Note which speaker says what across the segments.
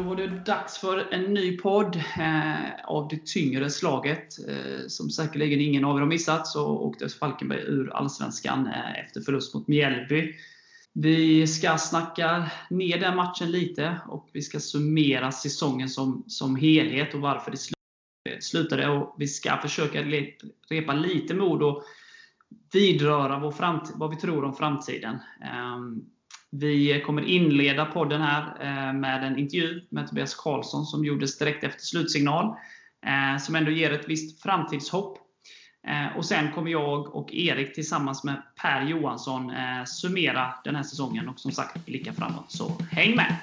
Speaker 1: Då var det dags för en ny podd eh, av det tyngre slaget. Eh, som säkerligen ingen av er har missat så åkte Falkenberg ur Allsvenskan eh, efter förlust mot Mjällby. Vi ska snacka ner den matchen lite och vi ska summera säsongen som, som helhet och varför det slutade. Och vi ska försöka repa lite mod och vidröra vår framtid, vad vi tror om framtiden. Ehm, vi kommer inleda podden här eh, med en intervju med Tobias Karlsson som gjordes direkt efter slutsignal. Eh, som ändå ger ett visst framtidshopp. Eh, och Sen kommer jag och Erik tillsammans med Per Johansson summera den här säsongen och som sagt blicka framåt. Så häng med!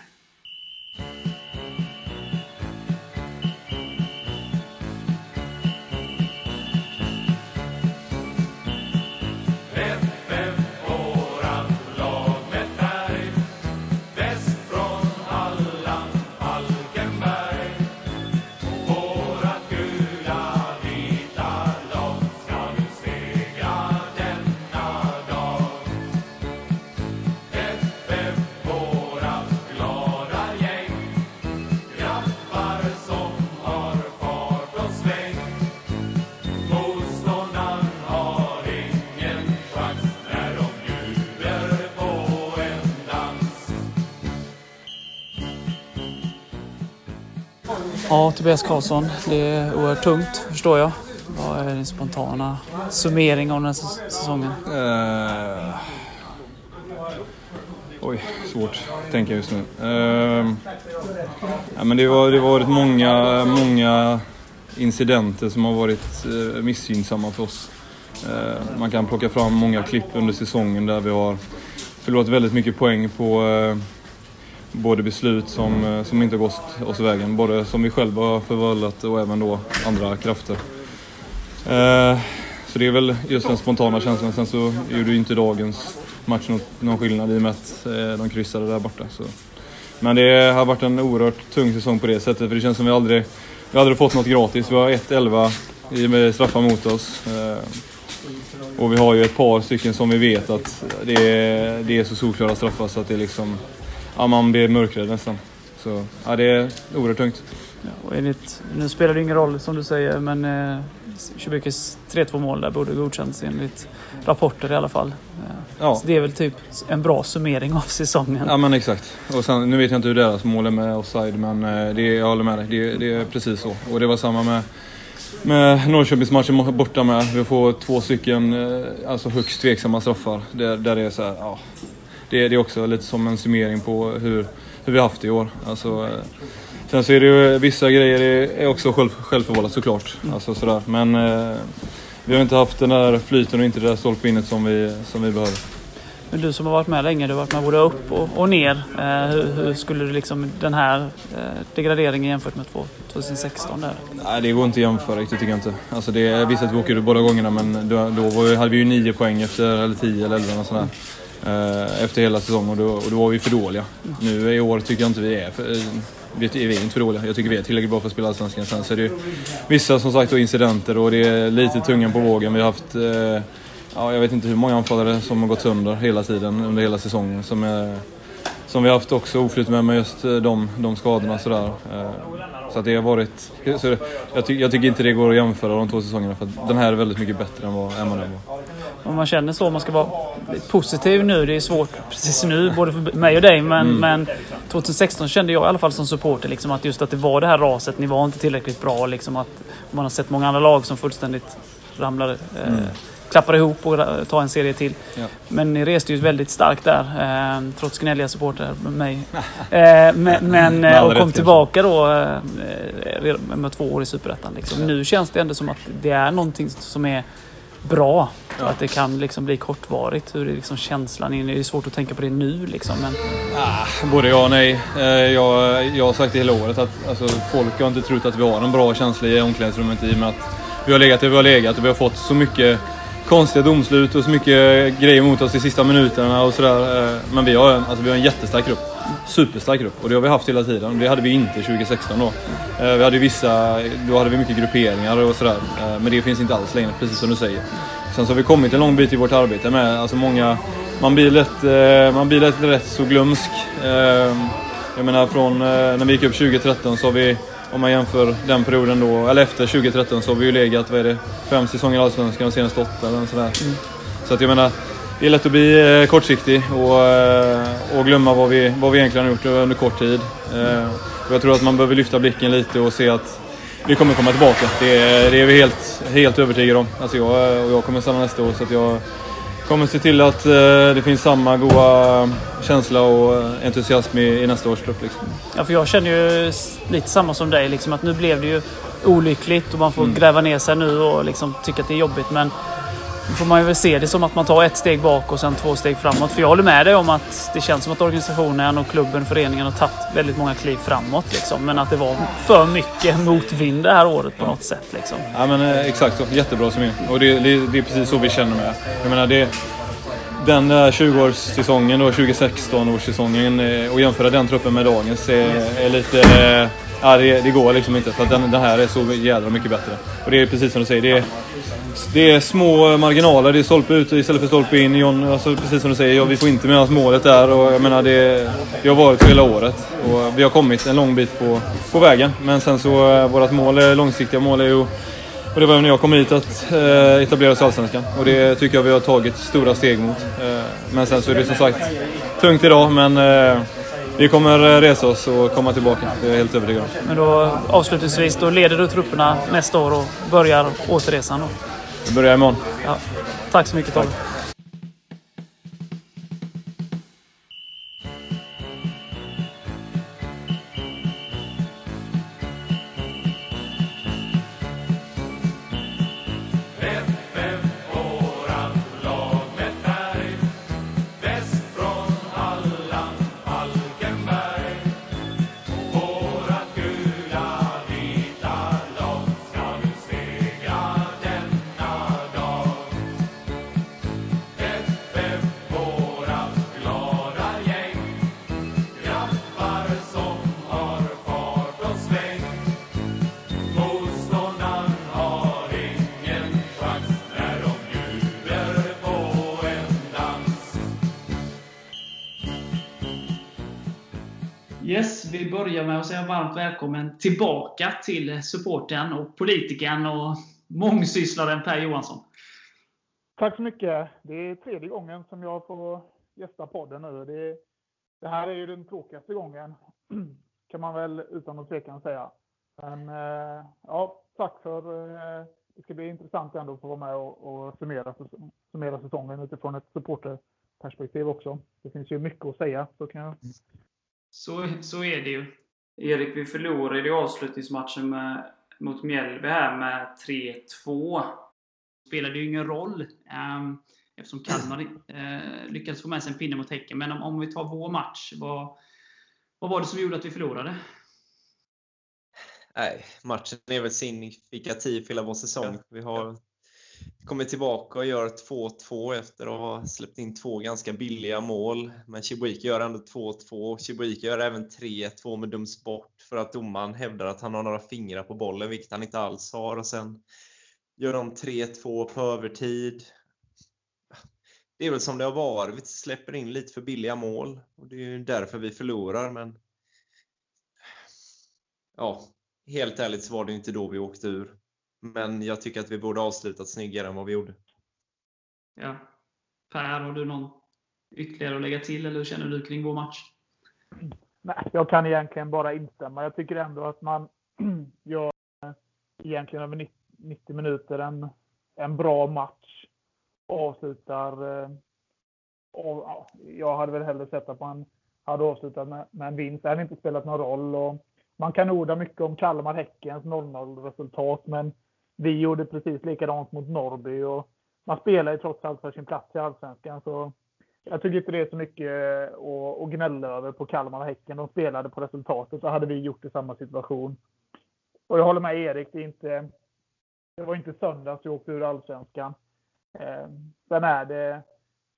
Speaker 1: Ja, Tobias Karlsson. Det är oerhört tungt, förstår jag. Vad är din spontana summering av den här säsongen? Uh...
Speaker 2: Oj, svårt att tänka just nu. Uh... Ja, men det, var, det har varit många, många incidenter som har varit uh, missgynnsamma för oss. Uh, man kan plocka fram många klipp under säsongen där vi har förlorat väldigt mycket poäng på både beslut som, eh, som inte gått oss vägen. Både som vi själva har förvållat och även då andra krafter. Eh, så det är väl just den spontana känslan. Sen så gjorde ju inte dagens match någon skillnad i och med att eh, de kryssade där borta. Så. Men det har varit en oerhört tung säsong på det sättet. För det känns som vi aldrig, vi aldrig fått något gratis. Vi har 1-11 med straffar mot oss. Eh, och vi har ju ett par stycken som vi vet att det är, det är så solklara straffar så att det liksom ja, man blir mörkrädd nästan. Så ja, det är oerhört tungt.
Speaker 1: Ja, och enligt, nu spelar det ingen roll som du säger, men eh, Schubekes 3-2 mål där borde godkänts enligt rapporter i alla fall. Eh, ja. Så det är väl typ en bra summering av säsongen.
Speaker 2: Ja men exakt. Och sen, nu vet jag inte hur deras mål är med offside, men eh, det, jag håller med dig. Det, det är precis så. Och det var samma med med Norrköpingsmatchen borta med. Vi får två stycken eh, alltså högst tveksamma straffar. Där, där det är så här, ja, det, det är också lite som en summering på hur, hur vi haft det i år. Alltså, eh, sen så är det ju vissa grejer är också själv, självförvållat såklart. Alltså, sådär. Men eh, vi har inte haft den där flyten och inte det där stolpinnet som vi, som vi behöver.
Speaker 1: Men du som har varit med länge, du har varit med både upp och, och ner. Eh, hur, hur, skulle du liksom den här eh, degraderingen jämfört med 2016 där?
Speaker 2: Nej, det går inte att jämföra riktigt tycker jag inte. Alltså det, visst att vi åker ut båda gångerna men då, då var, hade vi ju nio poäng efter, eller tio eller elva och sådär. Eh, efter hela säsongen och då, och då var vi för dåliga. Nu i år tycker jag inte vi är för, eh, vi är inte för dåliga. Jag tycker vi är tillräckligt bra för att spela Allsvenskan. Sen så är det ju vissa som sagt incidenter och det är lite tungan på vågen. Vi har haft, eh, ja, jag vet inte hur många anfallare som har gått sönder hela tiden under hela säsongen. Som, är, som vi har haft också oflyt med, med just eh, de, de skadorna sådär. Så att det har varit... Så jag, ty, jag tycker inte det går att jämföra de två säsongerna för den här är väldigt mycket bättre än vad Emma var
Speaker 1: om man känner så. Man ska vara positiv nu. Det är svårt precis nu, både för mig och dig. Men, mm. men 2016 kände jag i alla fall som supporter liksom, att just att det var det här raset. Ni var inte tillräckligt bra. Liksom, att man har sett många andra lag som fullständigt ramlade. Eh, mm. Klappar ihop och tar en serie till. Ja. Men ni reste ju väldigt starkt där, eh, trots gnälliga supportrar med mig. Eh, men, men eh, och kom tillbaka då eh, med två år i Superettan. Liksom. Ja. Nu känns det ändå som att det är någonting som är bra. Ja. Att det kan liksom bli kortvarigt. Hur är liksom känslan inne? Det är svårt att tänka på det nu liksom. Men...
Speaker 2: Ah, både ja och nej. Eh, jag, jag har sagt det hela året att alltså, folk har inte trott att vi har en bra känsla i omklädningsrummet i och med att vi har legat där vi har legat och vi har fått så mycket konstiga domslut och så mycket grejer mot oss i sista minuterna och sådär. Eh, men vi har, alltså, vi har en jättestark grupp. Superstark grupp och det har vi haft hela tiden. Det hade vi inte 2016 då. Eh, vi hade vissa, då hade vi mycket grupperingar och sådär. Eh, men det finns inte alls längre, precis som du säger. Sen så har vi kommit en lång bit i vårt arbete med, alltså många, man blir lätt, man blir lätt rätt så glömsk. Jag menar från när vi gick upp 2013 så har vi, om man jämför den perioden då, eller efter 2013 så har vi ju legat, vad är det, fem säsonger i Allsvenskan och senaste åtta eller sådär. Mm. Så att jag menar, det är lätt att bli eh, kortsiktig och, eh, och glömma vad vi, vad vi egentligen har gjort under kort tid. Eh, och jag tror att man behöver lyfta blicken lite och se att vi kommer komma tillbaka. Det är, det är vi helt, helt övertygade om. Alltså jag, och jag kommer stanna nästa år så att jag kommer se till att det finns samma goda känsla och entusiasm i, i nästa års trupp. Liksom.
Speaker 3: Ja, för jag känner ju lite samma som dig. Liksom, att nu blev det ju olyckligt och man får mm. gräva ner sig nu och liksom tycka att det är jobbigt. Men får man ju väl se det som att man tar ett steg bak och sen två steg framåt. För jag håller med dig om att det känns som att organisationen och klubben, föreningen har tagit väldigt många kliv framåt. Liksom. Men att det var för mycket motvind det här året på något sätt. Liksom.
Speaker 2: Ja men eh, exakt så. Jättebra som Och det, det, det, är precis så vi känner med. Jag menar det den där 20-årssäsongen, 2016-årssäsongen eh, och jämföra den truppen med dagens är, är lite... Ja, det, det, går liksom inte för att den, den här är så jädra mycket bättre. Och det är precis som du säger, det är, det är små marginaler. Det är stolpe ut istället för stolpe in. John, alltså, precis som du säger, ja, vi får inte med oss målet där. Och jag menar, det, det har varit så hela året. Och vi har kommit en lång bit på, på vägen. Men sen så, eh, vårt mål, långsiktiga mål är ju och det var när jag kom hit att eh, etablera oss i Allsvenskan. Och det tycker jag vi har tagit stora steg mot. Eh, men sen så är det som sagt tungt idag, men eh, vi kommer eh, resa oss och komma tillbaka. Det är jag helt övertygad om.
Speaker 3: Men då avslutningsvis, då leder du trupperna nästa år och börjar återresan då?
Speaker 2: Vi börjar imorgon.
Speaker 3: Ja. Tack så mycket Tobbe.
Speaker 1: Säga varmt välkommen tillbaka till supporten och politikern och mångsysslaren Per Johansson.
Speaker 4: Tack så mycket. Det är tredje gången som jag får gästa podden nu. Det, det här är ju den tråkigaste gången, kan man väl utan någon tvekan säga. Men eh, ja, tack för... Eh, det ska bli intressant ändå att få vara med och, och summera, summera säsongen utifrån ett supporterperspektiv också. Det finns ju mycket att säga, så kan jag
Speaker 1: så, så är det ju.
Speaker 3: Erik, vi förlorade i avslutningsmatchen med, mot Mjällby här med 3-2.
Speaker 1: Det spelade ju ingen roll eh, eftersom Kalmar eh, lyckades få med sig en pinne mot Häcken. Men om, om vi tar vår match, vad, vad var det som gjorde att vi förlorade?
Speaker 5: Nej, matchen är väl signifikativ för hela vår säsong. Vi har kommer tillbaka och gör 2-2 efter att ha släppt in två ganska billiga mål. Men Chibuike gör ändå 2-2. Chibuike gör även 3-2 med döms bort för att domaren hävdar att han har några fingrar på bollen, vilket han inte alls har. Och sen gör de 3-2 på övertid. Det är väl som det har varit. Vi släpper in lite för billiga mål och det är ju därför vi förlorar. Men ja, helt ärligt så var det inte då vi åkte ur. Men jag tycker att vi borde avslutat snyggare än vad vi gjorde.
Speaker 1: Ja. Per, har du någon ytterligare att lägga till, eller hur känner du kring vår match?
Speaker 4: Nej, jag kan egentligen bara instämma. Jag tycker ändå att man gör egentligen över 90 minuter en, en bra match. Avslutar... Eh, och, jag hade väl hellre sett att man hade avslutat med, med en vinst. Det hade inte spelat någon roll. Och man kan orda mycket om Kalmar-Häckens 0-0 resultat, men vi gjorde precis likadant mot Norrby och man spelar ju trots allt för sin plats i Allsvenskan. Så jag tycker inte det är så mycket att, gnälla över på Kalmar och Häcken. De spelade på resultatet så hade vi gjort i samma situation. Och jag håller med Erik, det, är inte, det var inte söndags vi åkte ur Allsvenskan. Eh, sen är det,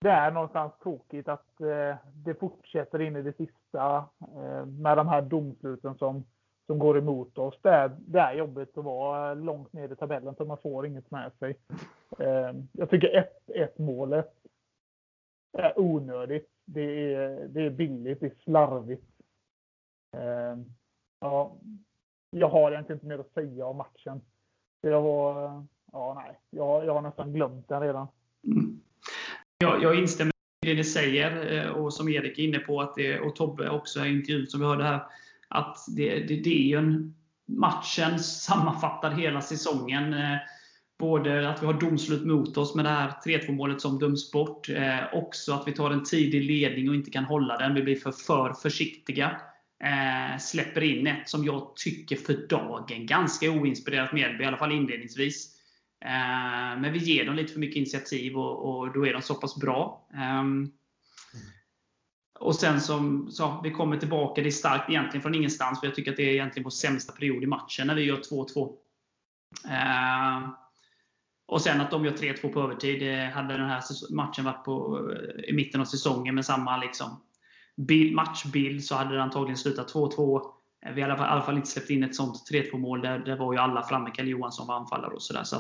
Speaker 4: det är någonstans tråkigt att eh, det fortsätter in i det sista eh, med de här domsluten som som går emot oss. Det är, det är jobbigt att vara långt ner i tabellen för man får inget med sig. Eh, jag tycker 1-1 målet är onödigt. Det är, det är billigt, det är slarvigt. Eh, ja, jag har egentligen inte mer att säga om matchen. Det var, ja nej, jag, jag har nästan glömt den redan.
Speaker 1: Mm. Jag, jag instämmer i det ni säger eh, och som Erik är inne på att det, och Tobbe också i intervjun som vi hörde här. Att det, det, det är ju en matchen sammanfattar hela säsongen. Eh, både att vi har domslut mot oss med det här 3-2 målet som döms bort. Eh, också att vi tar en tidig ledning och inte kan hålla den. Vi blir för, för försiktiga. Eh, släpper in ett som jag tycker för dagen ganska oinspirerat Mjällby, i alla fall inledningsvis. Eh, men vi ger dem lite för mycket initiativ och, och då är de så pass bra. Eh, och sen som så, vi kommer tillbaka, det är starkt egentligen från ingenstans, för jag tycker att det är egentligen vår sämsta period i matchen när vi gör 2-2. Eh, och sen att de gör 3-2 på övertid. Hade den här matchen varit på, eh, i mitten av säsongen med samma liksom, matchbild så hade det antagligen slutat 2-2. Eh, vi hade i alla fall inte släppt in ett sånt 3-2 mål. Där, där var ju alla framme. Kalle Johansson var anfallare och sådär. Så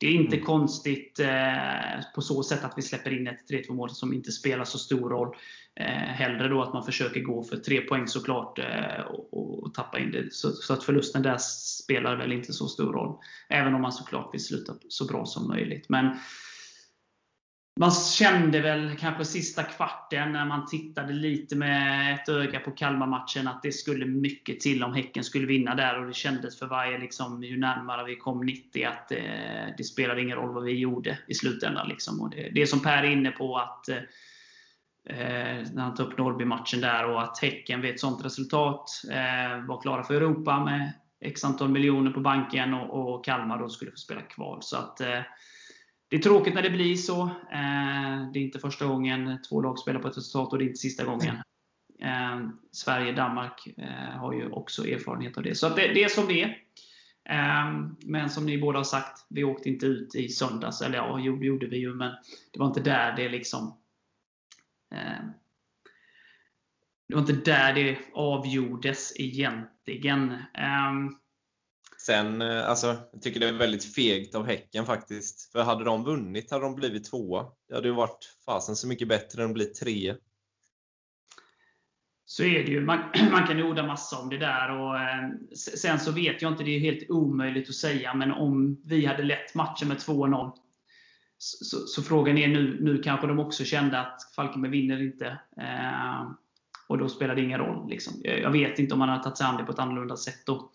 Speaker 1: det är inte mm. konstigt eh, på så sätt att vi släpper in ett 3-2 mål som inte spelar så stor roll. Eh, hellre då att man försöker gå för tre poäng såklart eh, och, och, tappa in det. Så, så, att förlusten där spelar väl inte så stor roll. Även om man såklart vill sluta så bra som möjligt. Men man kände väl kanske sista kvarten när man tittade lite med ett öga på Kalmar-matchen att det skulle mycket till om Häcken skulle vinna där. Och det kändes för varje, liksom, ju närmare vi kom 90, att eh, det spelade ingen roll vad vi gjorde i slutändan. Liksom. Och det, det är som Per är inne på, att eh, eh, när han tar upp Norrby-matchen där, och att Häcken vid ett sånt resultat eh, var klara för Europa med x antal miljoner på banken och, och Kalmar då skulle få spela kval. Så att eh, det är tråkigt när det blir så. Eh, det är inte första gången två lag spelar på ett resultat och det är inte sista gången. Sverige Sverige Danmark eh, har ju också erfarenhet av det. Så det, det är som det är. Men som ni båda har sagt, vi åkte inte ut i söndags. Eller ja, det gjorde vi ju, men det var inte där det liksom det var inte där det avgjordes egentligen.
Speaker 5: Sen, eh, alltså, jag tycker det är väldigt fegt av Häcken faktiskt. För hade de vunnit hade de blivit tvåa. Det hade ju varit fasen så mycket bättre än att bli tre.
Speaker 1: Så är det ju. Man, man kan ju orda massa om det där. Och, eh, sen så vet jag inte, det är helt omöjligt att säga, men om vi hade lett matchen med 2-0 så, så, frågan är nu, nu kanske de också kände att Falkenberg vinner inte. Eh, och då spelar det ingen roll. Liksom. Jag vet inte om man hade tagit sig an det på ett annorlunda sätt då.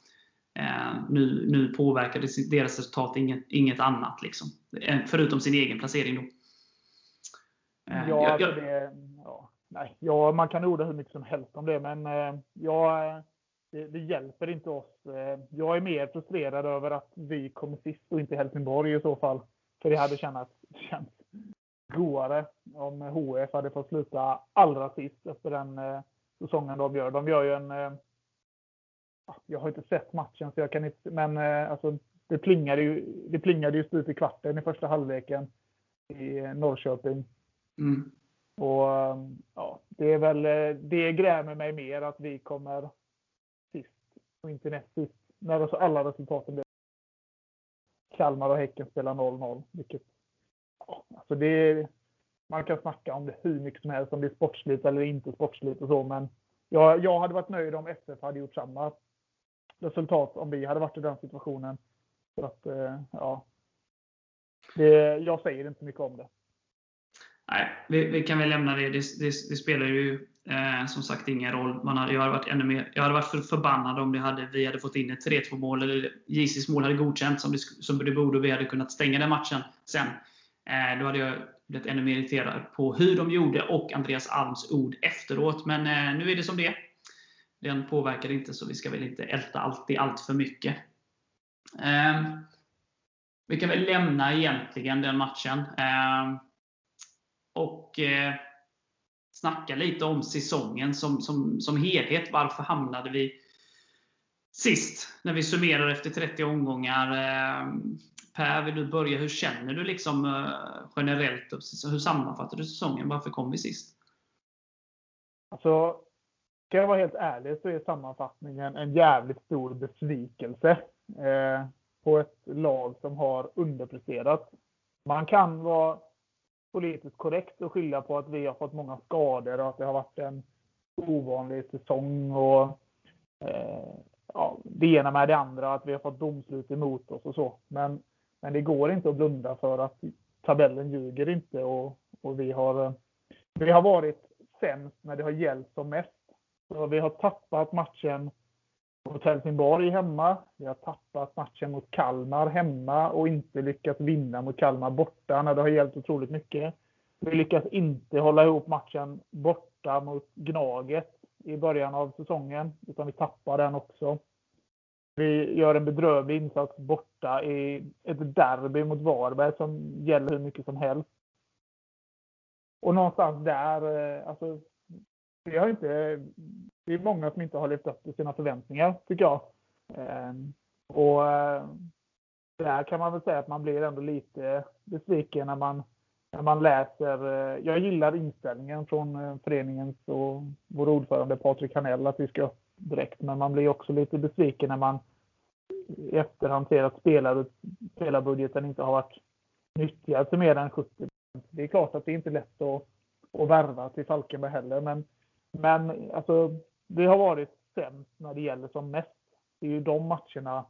Speaker 1: Eh, nu, nu påverkar deras resultat inget, inget annat, liksom. förutom sin egen placering. Då.
Speaker 4: Eh, ja, jag, jag, det, ja, nej, ja, man kan orda hur mycket som helst om det, men eh, ja, det, det, hjälper inte oss. Eh, jag är mer frustrerad över att vi kommer sist och inte Helsingborg i så fall. För det hade känts, känts godare om HF hade fått sluta allra sist efter den eh, säsongen de gör. De gör ju en eh, jag har inte sett matchen så jag kan inte, men eh, alltså, det plingade ju, det plingade ju slut i kvarten i första halvleken i Norrköping. Mm. Och ja, det är väl, eh, det grämer mig mer att vi kommer sist och inte näst sist. När alltså alla resultaten blir Kalmar och Häcken spelar 0-0. Vilket, ja, alltså det, man kan snacka om det hur mycket som helst, om det är sportsligt eller inte sportsligt och så, men jag, jag hade varit nöjd om SF hade gjort samma resultat om vi hade varit i den situationen. Så att, eh, ja. Det, jag säger inte mycket om det.
Speaker 1: Nej, vi, vi kan väl lämna det. Det, det, det spelar ju eh, som sagt ingen roll. Man hade, jag, hade varit ännu mer, jag hade varit förbannad om det hade, vi hade fått in ett 3-2 mål, eller JCs mål hade godkänts som det, som det borde och vi hade kunnat stänga den matchen sen. Eh, då hade jag blivit ännu mer irriterad på hur de gjorde och Andreas Alms ord efteråt. Men eh, nu är det som det är den påverkar inte, så vi ska väl inte älta alltid allt för mycket. Eh, vi kan väl lämna egentligen den matchen. Eh, och eh, snacka lite om säsongen som, som, som helhet. Varför hamnade vi sist? När vi summerar efter 30 omgångar. Eh, per, vill du börja? Hur känner du liksom eh, generellt? Hur sammanfattar du säsongen? Varför kom vi sist?
Speaker 4: Alltså, Ska jag vara helt ärlig så är sammanfattningen en jävligt stor besvikelse eh, på ett lag som har underpresterat. Man kan vara politiskt korrekt och skylla på att vi har fått många skador och att det har varit en ovanlig säsong och eh, ja, det ena med det andra, att vi har fått domslut emot oss och så. Men, men det går inte att blunda för att tabellen ljuger inte och, och vi, har, vi har varit sämst när det har gällt som mest. Så vi har tappat matchen mot Helsingborg hemma. Vi har tappat matchen mot Kalmar hemma och inte lyckats vinna mot Kalmar borta när det har gällt otroligt mycket. Vi lyckas inte hålla ihop matchen borta mot Gnaget i början av säsongen, utan vi tappar den också. Vi gör en bedrövlig insats borta i ett derby mot Varberg som gäller hur mycket som helst. Och någonstans där, eh, alltså, vi har inte, det är många som inte har levt upp till sina förväntningar, tycker jag. Ehm, och eh, där kan man väl säga att man blir ändå lite besviken när man, när man läser. Eh, jag gillar inställningen från eh, föreningens och vår ordförande Patrik Hanell att vi ska upp direkt, men man blir också lite besviken när man i efterhand ser att spelar, spelarbudgeten inte har varit nyttjad till mer än 70 Det är klart att det inte är lätt att, att värva till Falkenberg heller, men, men alltså, vi har varit sämst när det gäller som mest. Det är ju de matcherna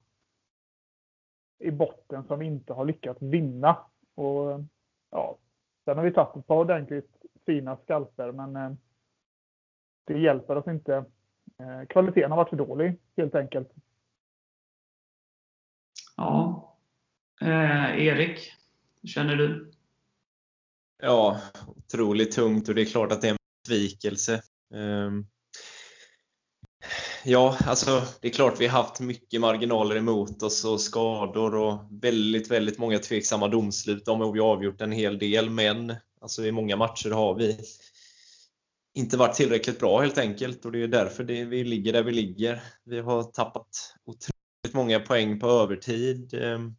Speaker 4: i botten som vi inte har lyckats vinna. Och, ja, sen har vi tagit ett par ordentligt fina skalper, men eh, det hjälper oss inte. Eh, kvaliteten har varit för dålig, helt enkelt.
Speaker 1: Ja. Eh, Erik, hur känner du?
Speaker 5: Ja, otroligt tungt och det är klart att det är en besvikelse. Ehm, ja, alltså det är klart vi har haft mycket marginaler emot oss och skador och väldigt, väldigt många tveksamma domslut. De har vi avgjort en hel del, men alltså i många matcher har vi inte varit tillräckligt bra helt enkelt och det är därför det, vi ligger där vi ligger. Vi har tappat otroligt många poäng på övertid. Ehm,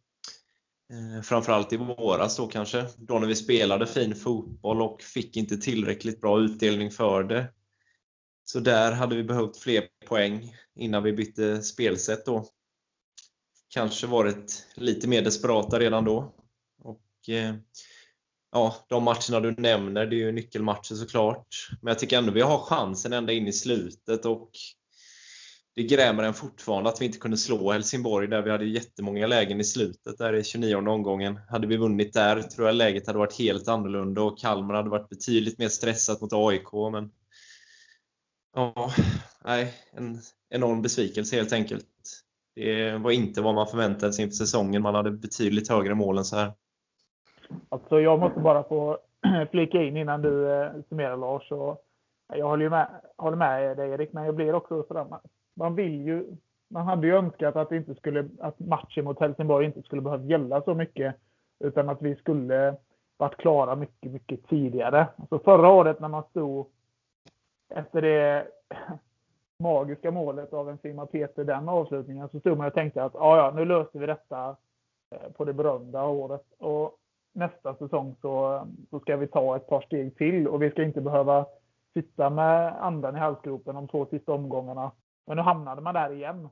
Speaker 5: eh, framförallt i våras då kanske, då när vi spelade fin fotboll och fick inte tillräckligt bra utdelning för det. Så där hade vi behövt fler poäng innan vi bytte spelsätt då. Kanske varit lite mer desperata redan då. Och eh, ja, De matcherna du nämner, det är ju nyckelmatcher såklart. Men jag tycker ändå vi har chansen ända in i slutet och det grämer en fortfarande att vi inte kunde slå Helsingborg där vi hade jättemånga lägen i slutet där i 29 omgången. Hade vi vunnit där tror jag läget hade varit helt annorlunda och Kalmar hade varit betydligt mer stressat mot AIK. Men ja, nej, en enorm besvikelse helt enkelt. Det var inte vad man förväntade sig inför säsongen. Man hade betydligt högre mål än så här.
Speaker 4: Alltså jag måste bara få flika in innan du eh, summerar Lars. Och jag håller med, håller med dig Erik, men jag blir också sådär, man vill ju, man hade ju önskat att, inte skulle, att matchen mot Helsingborg inte skulle behöva gälla så mycket. Utan att vi skulle varit klara mycket, mycket tidigare. Alltså förra året när man stod efter det magiska målet av en Simon Peter, den avslutningen, så stod man och tänkte att ja, ja, nu löser vi detta eh, på det berömda året. Och nästa säsong så, så ska vi ta ett par steg till och vi ska inte behöva sitta med andan i halsgropen de två sista omgångarna men nu hamnade man där igen.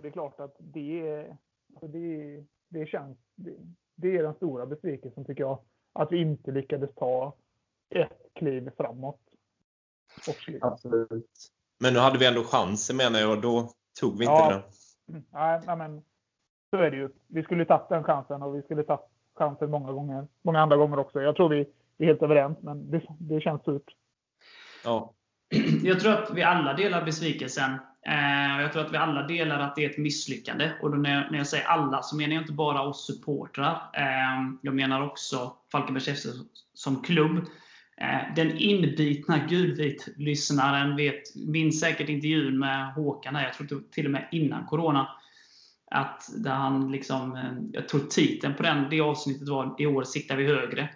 Speaker 4: Det är klart att det, alltså det, det känns... Det, det är den stora besvikelsen tycker jag. Att vi inte lyckades ta ett kliv framåt.
Speaker 5: Absolut. Men nu hade vi ändå chansen menar jag och då tog vi inte ja. den.
Speaker 4: Mm. Nej, nej, men så är det ju. Vi skulle tagit den chansen och vi skulle tagit chansen många gånger. Många andra gånger också. Jag tror vi är helt överens, men det, det känns surt.
Speaker 1: Ja. Jag tror att vi alla delar besvikelsen. Eh, jag tror att vi alla delar att det är ett misslyckande. Och när jag, när jag säger alla så menar jag inte bara oss supportrar. Eh, jag menar också Falkenbergs FF som klubb. Eh, den inbitna gulvit-lyssnaren minns säkert intervjun med Håkan, här, jag tror till och med innan Corona. Att där han liksom, eh, jag tror titeln på den, det avsnittet var I år siktar vi högre.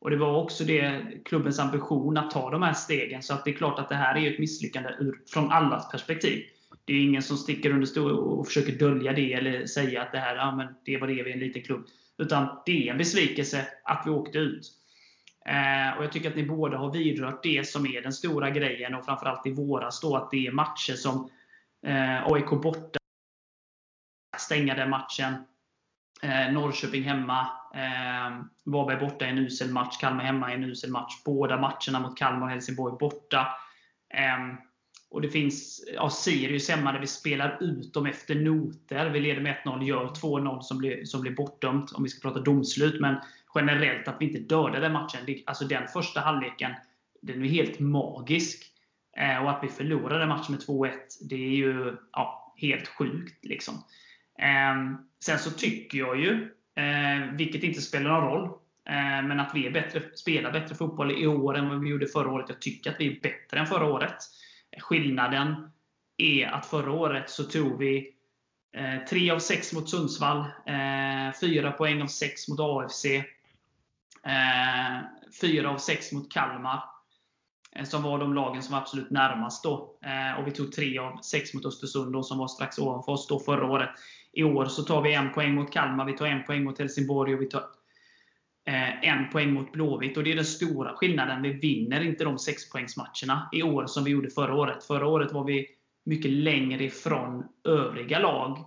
Speaker 1: Och Det var också det klubbens ambition att ta de här stegen. Så att det är klart att det här är ett misslyckande ur, från allas perspektiv. Det är ingen som sticker under stol och försöker dölja det eller säga att det här ja, men det var det vi är en liten klubb. Utan det är en besvikelse att vi åkte ut. Eh, och Jag tycker att ni båda har vidrört det som är den stora grejen och framförallt i våras då att det är matcher som eh, AIK borta, stänga den matchen. Eh, Norrköping hemma. Eh, Varberg borta i en usel match. Kalmar hemma i en usel match. Båda matcherna mot Kalmar och Helsingborg borta. Eh, Och det finns ja, Sirius hemma där vi spelar ut dem efter noter. Vi leder med 1-0, gör 2-0 som blir, som blir bortdömt, om vi ska prata domslut. Men generellt att vi inte dödade matchen. Alltså den första halvleken, den är helt magisk. Eh, och att vi förlorade matchen med 2-1, det är ju ja, helt sjukt. Liksom. Ehm, sen så tycker jag ju, eh, vilket inte spelar någon roll, eh, men att vi är bättre, spelar bättre fotboll i år än vad vi gjorde förra året. Jag tycker att vi är bättre än förra året. Skillnaden är att förra året så tog vi 3 av 6 mot Sundsvall, 4 poäng av 6 mot AFC, eh, 4 av sex mot Kalmar, eh, som var de lagen som var absolut närmast då. Eh, och vi tog tre av sex mot Östersund, då, som var strax ovanför oss då förra året. I år så tar vi en poäng mot Kalmar, vi tar en poäng mot Helsingborg och vi tar Eh, en poäng mot Blåvitt. Och det är den stora skillnaden. Vi vinner inte de sexpoängsmatcherna i år som vi gjorde förra året. Förra året var vi mycket längre ifrån övriga lag.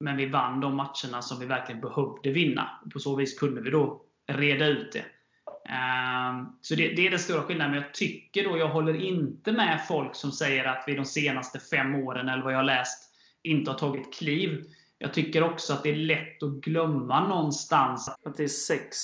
Speaker 1: Men vi vann de matcherna som vi verkligen behövde vinna. Och på så vis kunde vi då reda ut det. Ehm, så det, det, är den stora skillnaden. Men jag tycker då, jag håller inte med folk som säger att vi de senaste fem åren, eller vad jag har läst, inte har tagit kliv. Jag tycker också att det är lätt att glömma någonstans.
Speaker 3: Att det är sex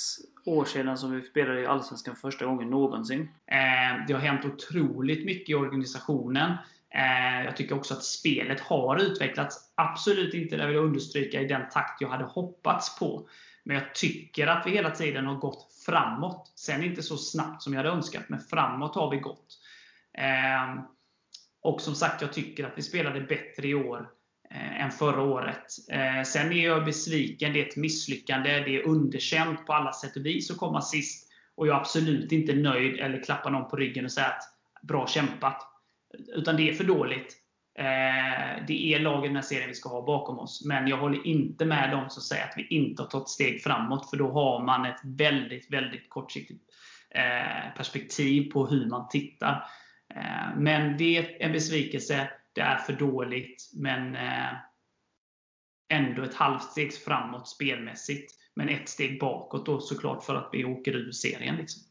Speaker 3: år sedan som vi spelade i Allsvenskan första gången någonsin.
Speaker 1: Eh, det har hänt otroligt mycket i organisationen. Eh, jag tycker också att spelet har utvecklats. Absolut inte, det vill jag understryka, i den takt jag hade hoppats på. Men jag tycker att vi hela tiden har gått framåt. Sen inte så snabbt som jag hade önskat, men framåt har vi gått. Eh, och som sagt, jag tycker att vi spelade bättre i år eh, än förra året. Eh, sen är jag besviken. Det är ett misslyckande. Det är underkänt på alla sätt och vis att komma sist. Och jag är absolut inte nöjd eller klappar någon på ryggen och säger att bra kämpat. Utan det är för dåligt. Eh, det är lagen här serien vi ska ha bakom oss. Men jag håller inte med dem som säger att vi inte har tagit steg framåt. För då har man ett väldigt, väldigt kortsiktigt eh, perspektiv på hur man tittar. Eh, men det är en besvikelse det är för dåligt, men eh, ändå ett halvt steg framåt spelmässigt. Men ett steg bakåt då såklart för att vi åker ur serien. Liksom.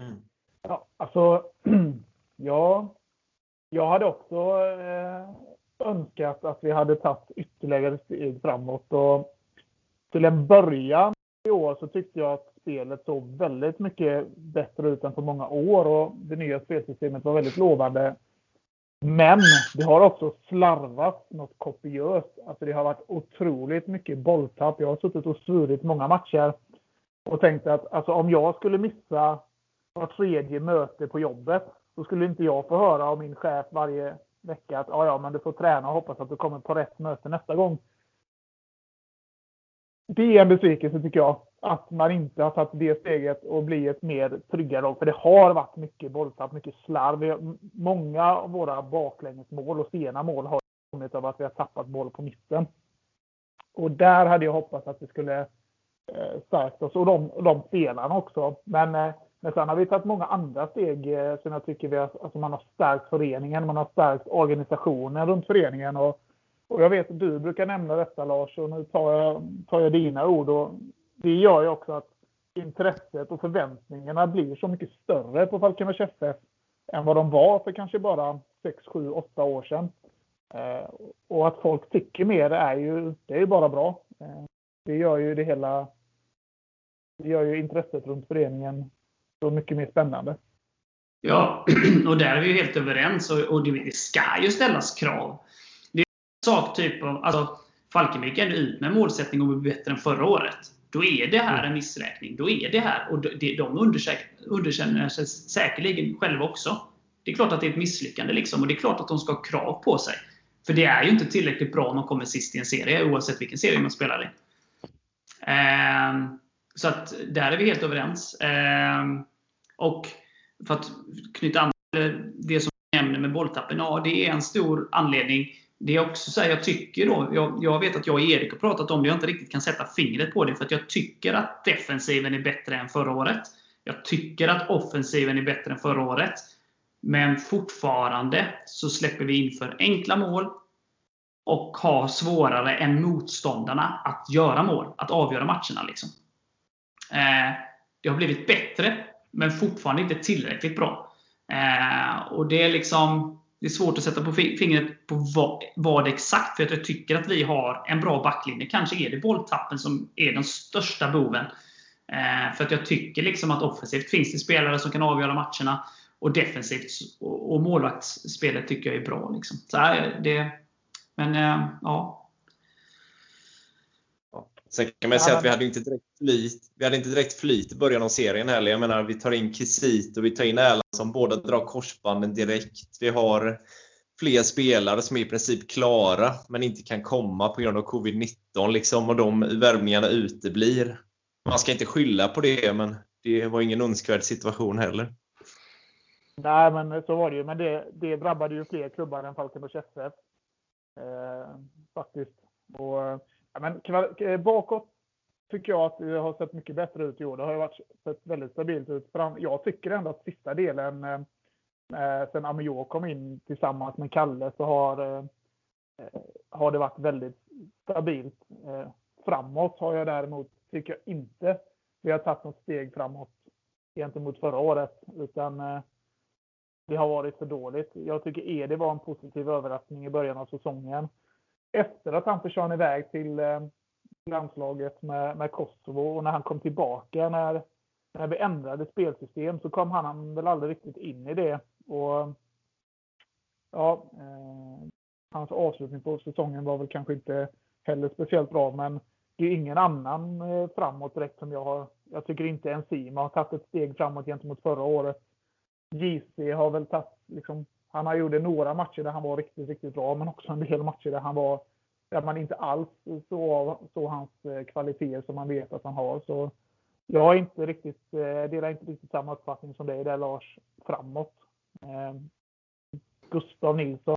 Speaker 4: Mm. Ja, alltså, ja, jag hade också eh, önskat att vi hade tagit ytterligare steg framåt. Och till en början i år så tyckte jag att spelet såg väldigt mycket bättre ut än på många år och det nya spelsystemet var väldigt lovande. Men det har också slarvat något kopiöst. Alltså det har varit otroligt mycket bolltapp. Jag har suttit och svurit många matcher och tänkt att alltså, om jag skulle missa var tredje möte på jobbet så skulle inte jag få höra av min chef varje vecka att ja, ja, men du får träna och hoppas att du kommer på rätt möte nästa gång. Det är en besvikelse tycker jag att man inte har tagit det steget och bli ett mer tryggare lag. För det har varit mycket bolltapp, mycket slarv. Många av våra baklängesmål och sena mål har kommit av att vi har tappat boll på mitten. Och där hade jag hoppats att vi skulle eh, stärkt oss. Och de, de spelarna också. Men, eh, men sen har vi tagit många andra steg eh, som jag tycker vi har, alltså man har stärkt föreningen, man har stärkt organisationen runt föreningen. Och, och jag vet att du brukar nämna detta Lars och nu tar jag, tar jag dina ord. Och det gör ju också att intresset och förväntningarna blir så mycket större på Falkenbergs FF än vad de var för kanske bara 6, 7, 8 år sedan. Eh, och att folk tycker mer är ju, det är ju bara bra. Eh, det gör ju det hela, det gör ju intresset runt föreningen så mycket mer spännande.
Speaker 1: Ja, och där är vi ju helt överens och det ska ju ställas krav. Det är en sak typ av, alltså Falkenberg gick ut med målsättning om att bli bättre än förra året. Då är det här en missräkning. Då är det här. Och de underkänner sig säkerligen själva också. Det är klart att det är ett misslyckande. Liksom, och det är klart att de ska ha krav på sig. För det är ju inte tillräckligt bra om man kommer sist i en serie, oavsett vilken serie man spelar i. Eh, så att där är vi helt överens. Eh, och för att knyta an till det som du nämner med bolltappen. Ja, det är en stor anledning det är också så här, jag tycker då, jag, jag, vet att jag och Erik har pratat om det, jag inte riktigt kan sätta fingret på det, för att jag tycker att defensiven är bättre än förra året. Jag tycker att offensiven är bättre än förra året. Men fortfarande så släpper vi in för enkla mål och har svårare än motståndarna att göra mål, att avgöra matcherna. Liksom. Eh, det har blivit bättre, men fortfarande inte tillräckligt bra. Eh, och det är liksom det är svårt att sätta på fingret på vad, vad exakt, för jag tycker att vi har en bra backlinje. Kanske är det bolltappen som är den största boven. Eh, för att jag tycker liksom att offensivt finns det spelare som kan avgöra matcherna. Och defensivt och, och målvaktsspelet tycker jag är bra. Liksom. Så här, det, men eh, ja,
Speaker 5: Sen kan man säga att vi hade inte direkt flyt, vi hade inte direkt flyt i början av serien heller. Jag menar, vi tar in Kisit och vi tar in Erlandsson. Båda drar korsbanden direkt. Vi har fler spelare som är i princip klara, men inte kan komma på grund av covid-19 liksom, och de värvningarna uteblir. Man ska inte skylla på det, men det var ingen önskvärd situation heller.
Speaker 4: Nej, men så var det ju. Men det, det drabbade ju fler klubbar än Falkenbergs FF. Eh, faktiskt. Och Ja, men eh, bakåt tycker jag att det har sett mycket bättre ut i år. Det har varit, sett väldigt stabilt ut. Jag tycker ändå att sista delen, eh, eh sen Amio kom in tillsammans med Kalle, så har, eh, har det varit väldigt stabilt. Eh, framåt har jag däremot, tycker jag inte, vi har tagit något steg framåt gentemot förra året. Utan eh, det har varit för dåligt. Jag tycker Edi var en positiv överraskning i början av säsongen efter att han försvann iväg till eh, landslaget med, med Kosovo och när han kom tillbaka när, när vi ändrade spelsystem så kom han väl aldrig riktigt in i det. Och ja, eh, Hans avslutning på säsongen var väl kanske inte heller speciellt bra men det är ingen annan eh, framåt direkt som jag har. Jag tycker inte Enzima har tagit ett steg framåt gentemot förra året. JC har väl tagit liksom, han har gjorde några matcher där han var riktigt, riktigt bra, men också en del matcher där han var där man inte alls såg så hans eh, kvaliteter som man vet att han har. Så jag är inte riktigt, eh, delar inte riktigt samma uppfattning som dig där Lars, framåt. Eh, Gustav Nilsson,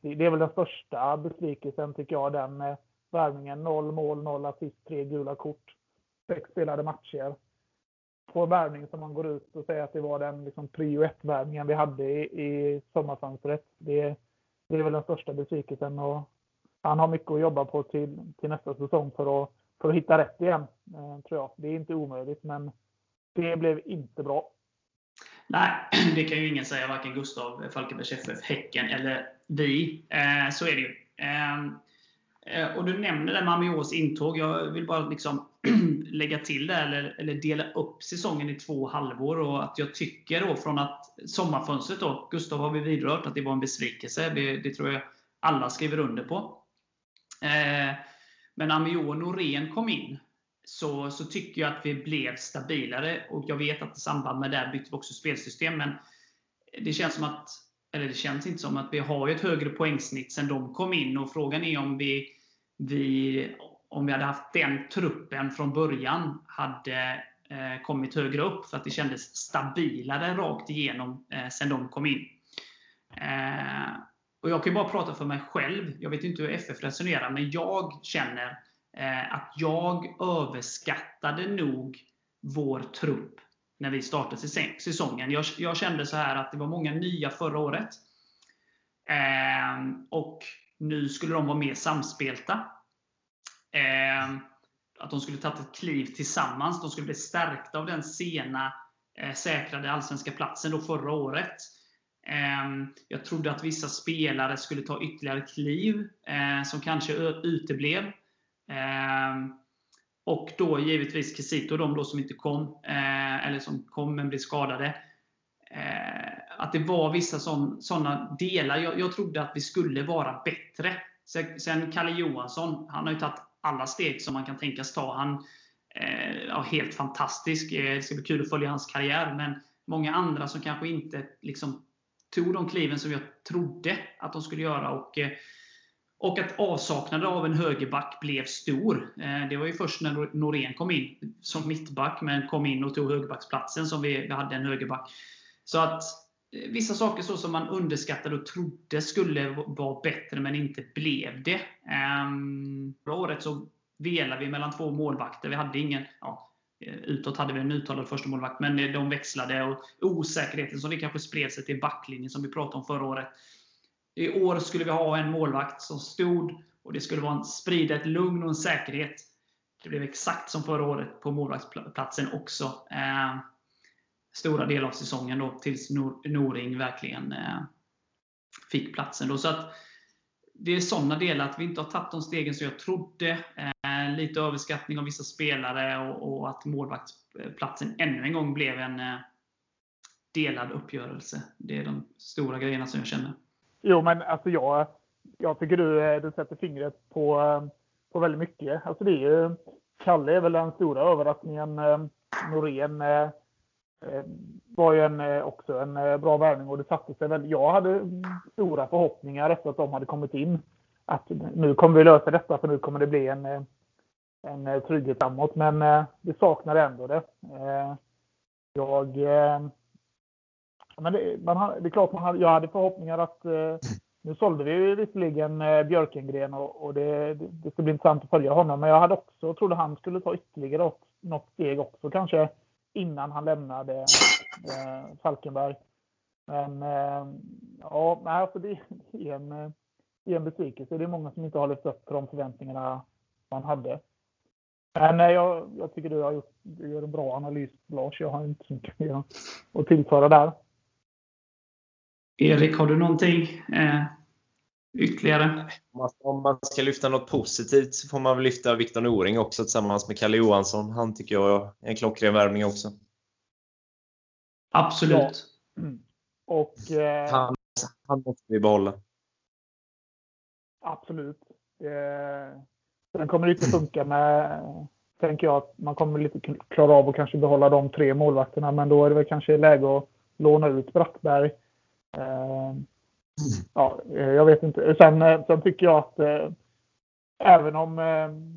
Speaker 4: det är väl den största besvikelsen tycker jag, den värvningen. Noll mål, noll assist, tre gula kort, sex spelade matcher på värvning som man går ut och säger att det var den liksom, prio 1-värvningen vi hade i, i sommarfönstret. Det, det är väl den största besvikelsen och han har mycket att jobba på till, till nästa säsong för att, för att hitta rätt igen, eh, tror jag. Det är inte omöjligt, men det blev inte bra.
Speaker 1: Nej, det kan ju ingen säga, varken Gustav, Falkenbergs FF, Häcken eller vi. Eh, så är det ju. Eh, eh och du nämner det med Amiors intåg. Jag vill bara liksom lägga till det, eller, eller dela upp säsongen i två halvår. Och att jag tycker då från att sommarfönstret då, Gustav har vi vidrört att det var en besvikelse. Det, det tror jag alla skriver under på. Eh, men och Norén kom in, så, så tycker jag att vi blev stabilare. Och jag vet att i samband med det bytte vi också spelsystem. Men det känns som att eller det känns inte som att vi har ett högre poängsnitt sen de kom in. och Frågan är om vi vi, om vi hade haft den truppen från början, hade eh, kommit högre upp. För att det kändes stabilare rakt igenom eh, sen de kom in. Eh, och Jag kan bara prata för mig själv. Jag vet inte hur FF resonerar, men jag känner eh, att jag överskattade nog vår trupp när vi startade säsongen. Jag, jag kände så här att det var många nya förra året. Eh, och nu skulle de vara mer samspelta. Eh, att de skulle tagit ett kliv tillsammans. De skulle bli stärkta av den sena eh, säkrade allsvenska platsen då förra året. Eh, jag trodde att vissa spelare skulle ta ytterligare kliv, eh, som kanske uteblev. Eh, och då givetvis Kisito, de då som inte kom, eh, eller som kom men blev skadade. Eh, att det var vissa sådana delar. Jag, jag trodde att vi skulle vara bättre. Sen Kalle Johansson, han har ju tagit alla steg som man kan tänkas ta. Han eh, är helt fantastisk. Eh, det ska bli kul att följa hans karriär. Men många andra som kanske inte liksom tog de kliven som jag trodde att de skulle göra. Och, eh, och att avsaknaden av en högerback blev stor. Det var ju först när Norén kom in som mittback, men kom in och tog högerbacksplatsen som vi, vi hade en högerback. Så att Eh, vissa saker så som man underskattade och trodde skulle vara bättre, men inte blev det. Ehm, förra året så velade vi mellan två målvakter. Vi hade ingen, ja, eh, utåt hade vi en uttalad första målvakt, men eh, de växlade. och Osäkerheten som det kanske spred sig till backlinjen som vi pratade om förra året. I år skulle vi ha en målvakt som stod och det skulle vara en, sprida ett lugn och en säkerhet. Det blev exakt som förra året på målvaktsplatsen också. Ehm, Stora delar av säsongen då, tills Noring verkligen eh, fick platsen. Då. Så att det är sådana delar, att vi inte har tagit de stegen som jag trodde. Eh, lite överskattning av vissa spelare och, och, att målvaktsplatsen ännu en gång blev en eh, delad uppgörelse. Det är de stora grejerna som jag känner.
Speaker 4: Jo, men alltså jag, jag tycker du, eh, du sätter fingret på, eh, på väldigt mycket. Alltså det är ju, Kalle är väl den stora överraskningen. Eh, Norén eh, Eh, var ju en, eh, också en eh, bra värvning och det satte sig väl. Jag hade stora förhoppningar efter att de hade kommit in. Att nu kommer vi lösa detta för nu kommer det bli en, en trygghet framåt. Men vi saknade ändå det. Jag men det, man, det är klart, man hade, jag hade förhoppningar att eh, nu sålde vi visserligen Björkengren och, och det, det, skulle ska bli intressant att följa honom. Men jag hade också trodde han skulle ta ytterligare något steg också kanske innan han lämnade eh, Falkenberg. Men eh, ja, alltså det, är en, det är en besvikelse. Det är många som inte har levt upp till de förväntningarna man hade. Men eh, jag, jag tycker du har gjort du gör en bra analys Lars. Jag har inte så mycket mer att tillföra där.
Speaker 1: Erik, har du någonting eh, ytterligare?
Speaker 5: Om man ska lyfta något positivt så får man väl lyfta Viktor Noring också tillsammans med Kalle Johansson. Han tycker jag är en klockren värvning också.
Speaker 1: Absolut.
Speaker 4: Ja. Mm. Och, eh,
Speaker 5: han, han måste vi behålla.
Speaker 4: Absolut. Eh, sen kommer det inte funka med, tänker jag, att man kommer lite klara av att kanske behålla de tre målvakterna. Men då är det väl kanske läge att låna ut Brattberg Eh, ja, eh, jag vet inte. Sen, eh, sen tycker jag att även om,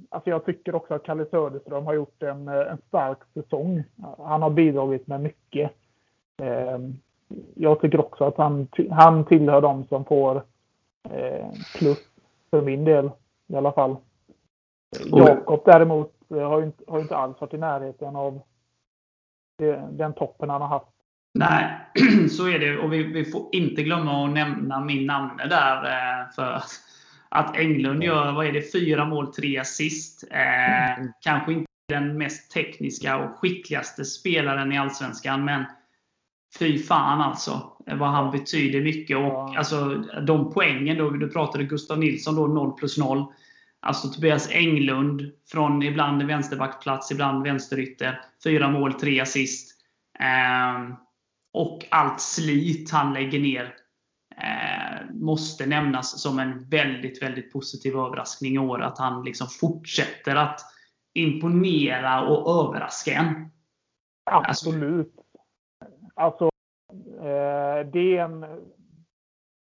Speaker 4: alltså jag tycker också att Kalle Söderström har gjort en, en stark säsong. Han har bidragit med mycket. Jag tycker också att han, han tillhör de som får plus för min del i alla fall. Jakob däremot har inte, har inte alls varit i närheten av den toppen han har haft
Speaker 1: Nej, så är det. Och vi, vi får inte glömma att nämna min namne där. Eh, för att Englund gör, vad är det, fyra mål, tre assist. Eh, mm. Kanske inte den mest tekniska och skickligaste spelaren i Allsvenskan, men fy fan alltså. Vad han betyder mycket. Och alltså, de poängen, då, du pratade Gustav Nilsson, då 0 plus 0. Alltså Tobias Englund från ibland vänsterbackplats, ibland vänsterytter. Fyra mål, tre assist. Eh, och allt slit han lägger ner eh, måste nämnas som en väldigt, väldigt positiv överraskning i år. Att han liksom fortsätter att imponera och överraska en.
Speaker 4: Absolut. Alltså, eh, det är en,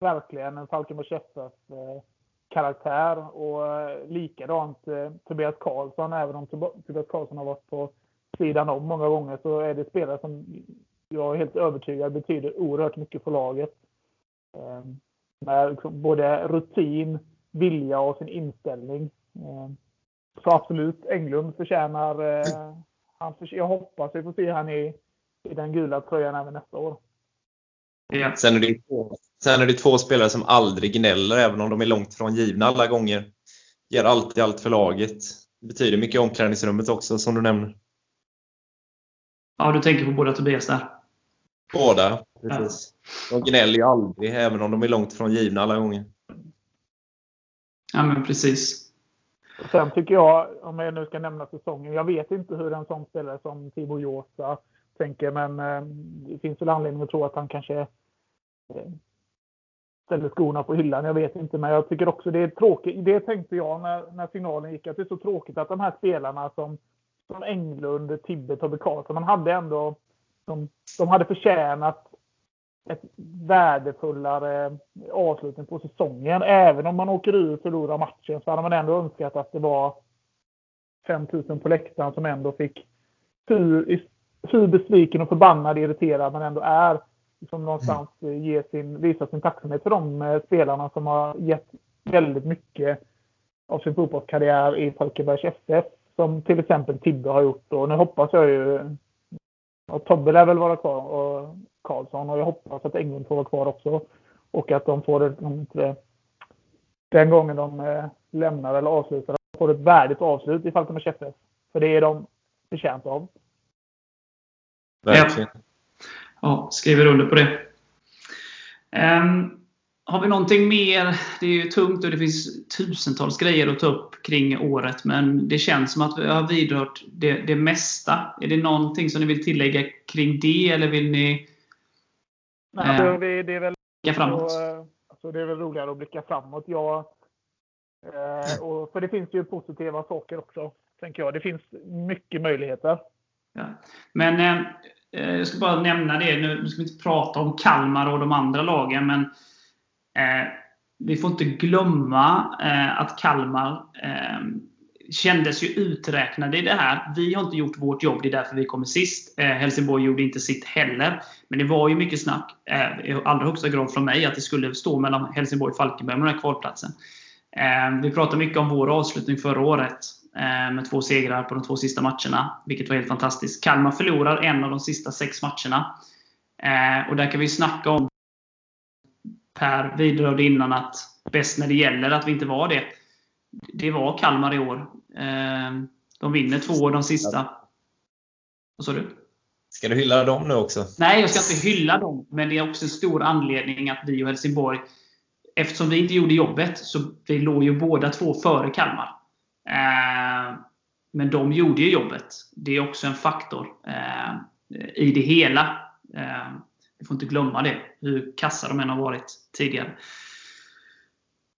Speaker 4: verkligen en Falkenberg FF eh, karaktär. Och eh, likadant eh, Tobias Karlsson. Även om Tobias Karlsson har varit på sidan om många gånger så är det spelare som jag är helt övertygad betyder oerhört mycket för laget. Ehm, med liksom både rutin, vilja och sin inställning. Ehm, så absolut, Englund förtjänar... Eh, han för, jag hoppas vi får se han i, i den gula tröjan även nästa år.
Speaker 5: Ja. Sen, är det två, sen är det två spelare som aldrig gnäller, även om de är långt från givna alla gånger. Ger alltid allt för laget. Det betyder mycket i omklädningsrummet också, som du nämner.
Speaker 1: Ja, du tänker på båda Tobias där?
Speaker 5: Båda, precis. De gnäller ju aldrig, även om de är långt från givna alla gånger.
Speaker 1: Ja, men precis.
Speaker 4: Sen tycker jag, om jag nu ska nämna säsongen, jag vet inte hur en sån spelare som Timo Josa tänker, men eh, det finns väl anledning att tro att han kanske eh, ställer skorna på hyllan. Jag vet inte, men jag tycker också det är tråkigt. Det tänkte jag när, när signalen gick, att det är så tråkigt att de här spelarna som, som Englund, Tibbe, Tobbe Karlsson, man hade ändå de, de hade förtjänat ett värdefullare avslutning på säsongen. Även om man åker ur och förlorar matchen så hade man ändå önskat att det var 5000 på läktaren som ändå fick hur, hur besviken och förbannad irriterad man ändå är. Som någonstans ge sin, visa sin tacksamhet för de eh, spelarna som har gett väldigt mycket av sin fotbollskarriär i Falkenbergs FF. Som till exempel Tibbe har gjort. Och nu hoppas jag ju och Tobbe lär väl vara kvar och Karlsson och jag hoppas att Englund får vara kvar också. Och att de får ett, den gången de eh, lämnar eller avslutar, de får ett värdigt avslut i Falkenbergs FF. För det är de förtjänta av.
Speaker 1: Verkligen. Ja. ja, skriver under på det. Um, har vi någonting mer? Det är ju tungt och det finns tusentals grejer att ta upp kring året, men det känns som att vi har vidrört det, det mesta. Är det någonting som ni vill tillägga kring det, eller vill ni
Speaker 4: Nej,
Speaker 1: Eh,
Speaker 4: det, det är väl
Speaker 1: blicka framåt?
Speaker 4: Och, eh, alltså det är väl roligare att blicka framåt. Jag, eh, och, för det finns ju positiva saker också, tänker jag. Det finns mycket möjligheter.
Speaker 1: Ja. Men eh, jag ska bara nämna det. Nu, ska vi inte prata om Kalmar och de andra lagen, men Eh, vi får inte glömma eh, att Kalmar eh, kändes ju uträknade i det här. Vi har inte gjort vårt jobb, det är därför vi kommer sist. Eh, Helsingborg gjorde inte sitt heller. Men det var ju mycket snack, eh, i allra högsta grad från mig, att det skulle stå mellan Helsingborg och Falkenberg med den här kvalplatsen. Eh, vi pratade mycket om vår avslutning förra året eh, med två segrar på de två sista matcherna, vilket var helt fantastiskt. Kalmar förlorar en av de sista sex matcherna. Eh, och där kan vi snacka om, Per vidrörde innan, att bäst när det gäller, att vi inte var det. Det var Kalmar i år. Eh, de vinner två av de sista. Vad sa du?
Speaker 5: Ska du hylla dem nu också?
Speaker 1: Nej, jag ska inte hylla dem. Men det är också en stor anledning att vi och Helsingborg, eftersom vi inte gjorde jobbet, så vi låg ju båda två före Kalmar. Eh, men de gjorde ju jobbet. Det är också en faktor eh, i det hela. Vi får inte glömma det, hur kassa de än har varit tidigare.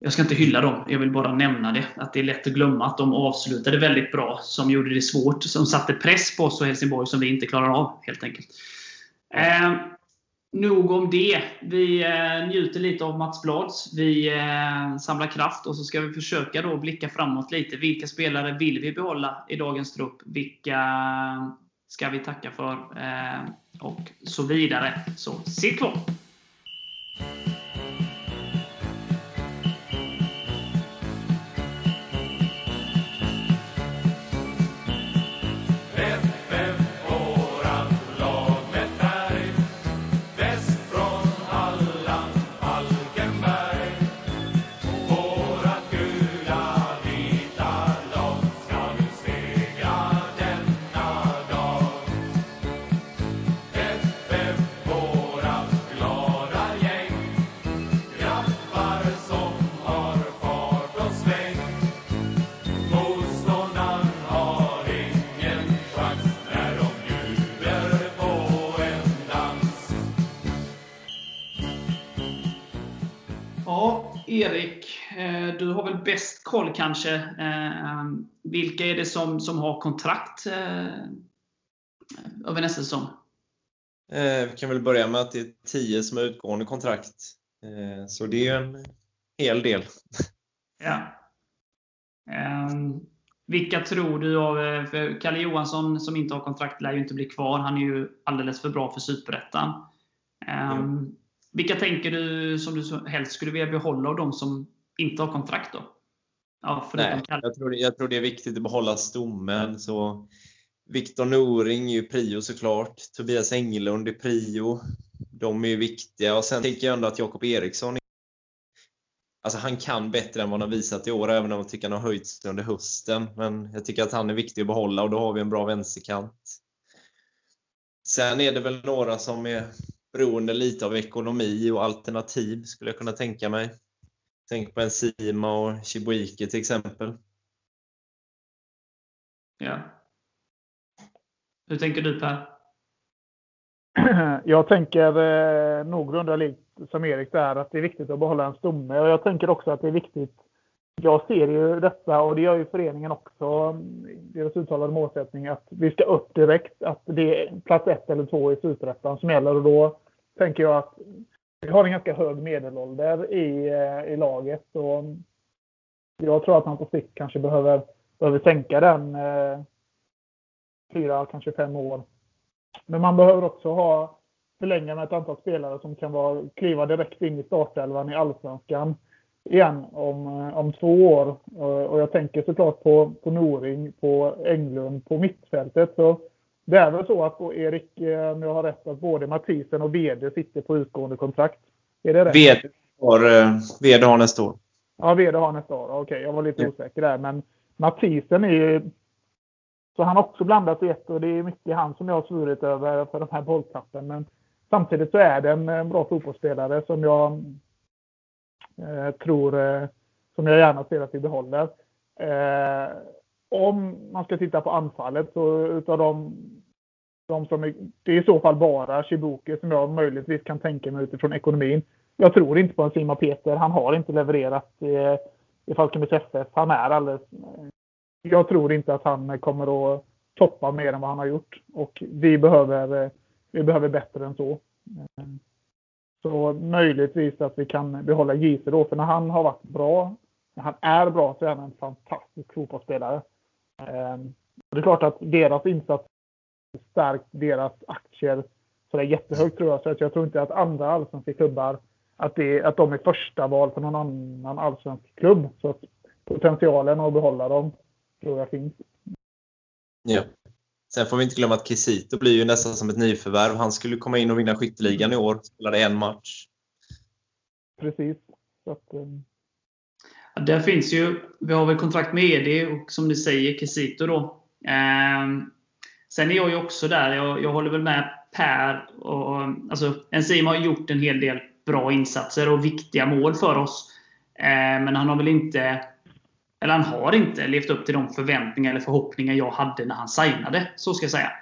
Speaker 1: Jag ska inte hylla dem, jag vill bara nämna det. Att det är lätt att glömma att de avslutade väldigt bra, som gjorde det svårt. Som satte press på oss och Helsingborg som vi inte klarar av, helt enkelt. Eh, nog om det. Vi eh, njuter lite av Mats Blads. Vi eh, samlar kraft och så ska vi försöka då blicka framåt lite. Vilka spelare vill vi behålla i dagens trupp? Vilka ska vi tacka för? Eh, och så vidare. Så sitt kvar! Du har väl bäst koll kanske. Eh, Vilka är det som, som har kontrakt eh, över nästa säsong?
Speaker 5: Eh, vi kan väl börja med att det är 10 som har utgående kontrakt. Eh, så det är ju en hel del.
Speaker 1: Ja. Vilka tror du av... eh, För Kalle Johansson som inte har kontrakt lär ju inte bli kvar. Han är ju alldeles för bra för Superettan. Ehm, Vilka tänker du som du helst skulle vilja behålla av de som inte har kontrakt då? Ja,
Speaker 5: Nej, jag, tror, det- jag tror det är viktigt att behålla stommen. Så Viktor Noring är ju prio såklart. Tobias Engelund är prio. De är ju viktiga. Och sen tänker jag ändå att Jakob Eriksson Alltså han kan bättre än vad han visat i år, även om jag tycker han har höjts under hösten. Men jag tycker att han är viktig att behålla och då har vi en bra vänsterkant. Sen är det väl några som är beroende lite av ekonomi och alternativ, skulle jag kunna tänka mig. Tänk på en Sima och Chibuike till exempel.
Speaker 1: Ja. Hur tänker du Per?
Speaker 4: Jag tänker eh, någorlunda likt som Erik där, att det är viktigt att behålla en stomme. Och jag tänker också att det är viktigt. Jag ser ju detta, och det gör ju föreningen också, deras uttalade målsättning, att vi ska upp direkt. Att det är plats ett eller två i Superettan som gäller. Och då tänker jag att vi har en ganska hög medelålder i, eh, i laget. Och jag tror att man på sikt kanske behöver, behöver sänka den eh, fyra, kanske fem år. Men man behöver också ha förlänga med ett antal spelare som kan vara, kliva direkt in i startelvan i Allsvenskan igen om, eh, om två år. Och jag tänker såklart på, på Noring, på Englund, på mittfältet. Så det är väl så att Erik, eh, om jag har rätt, att både Mathisen och Wede sitter på utgående kontrakt. Är det rätt?
Speaker 5: Ved har, eh, Ved har nästa år.
Speaker 4: Ja, Wede har nästa år. Okej, jag var lite
Speaker 5: Ja.
Speaker 4: osäker där. Men Mathisen är ju... Så han har också blandat i ett och det är mycket han som jag har svurit över för den här bolltappen. Men samtidigt så är det en eh, bra fotbollsspelare som jag Eh, tror, eh, som jag gärna ser att vi behåller. Eh, om man ska titta på anfallet så utav de, de som är, det är i så fall bara Chibuke som jag möjligtvis kan tänka mig utifrån ekonomin. Jag tror inte på en Sima Peter. Han har inte levererat i, i Falkenbergs FF. Han är alldeles... Jag tror inte att han kommer att toppa mer än vad han har gjort. Och vi behöver, eh, vi behöver bättre än så. Eh, så möjligtvis att vi kan behålla Gise då. För när han har varit bra, när han är bra så är han en fantastisk fotbollsspelare. Ehm, det är klart att deras insats stärkt deras aktier så det är jättehögt tror jag. Så jag tror inte att andra allsvenska klubbar att, det, att de är första val för någon annan allsvensk klubb. Så att potentialen att behålla dem tror jag finns.
Speaker 5: Ja. Sen får vi inte glömma att Kisito blir ju nästan som ett nyförvärv. Han skulle komma in och vinna skytteligan i år. Spelade en match.
Speaker 4: Precis. Så att,
Speaker 1: ja, där finns ju, vi har väl kontrakt med Edi och som ni säger Kesito då. Ehm, sen är jag ju också där. Jag, jag håller väl med Per. Och, alltså, Enzima har gjort en hel del bra insatser och viktiga mål för oss. Ehm, men han har väl inte eller han har inte levt upp till de förväntningar eller förhoppningar jag hade när han signade. Så ska jag säga.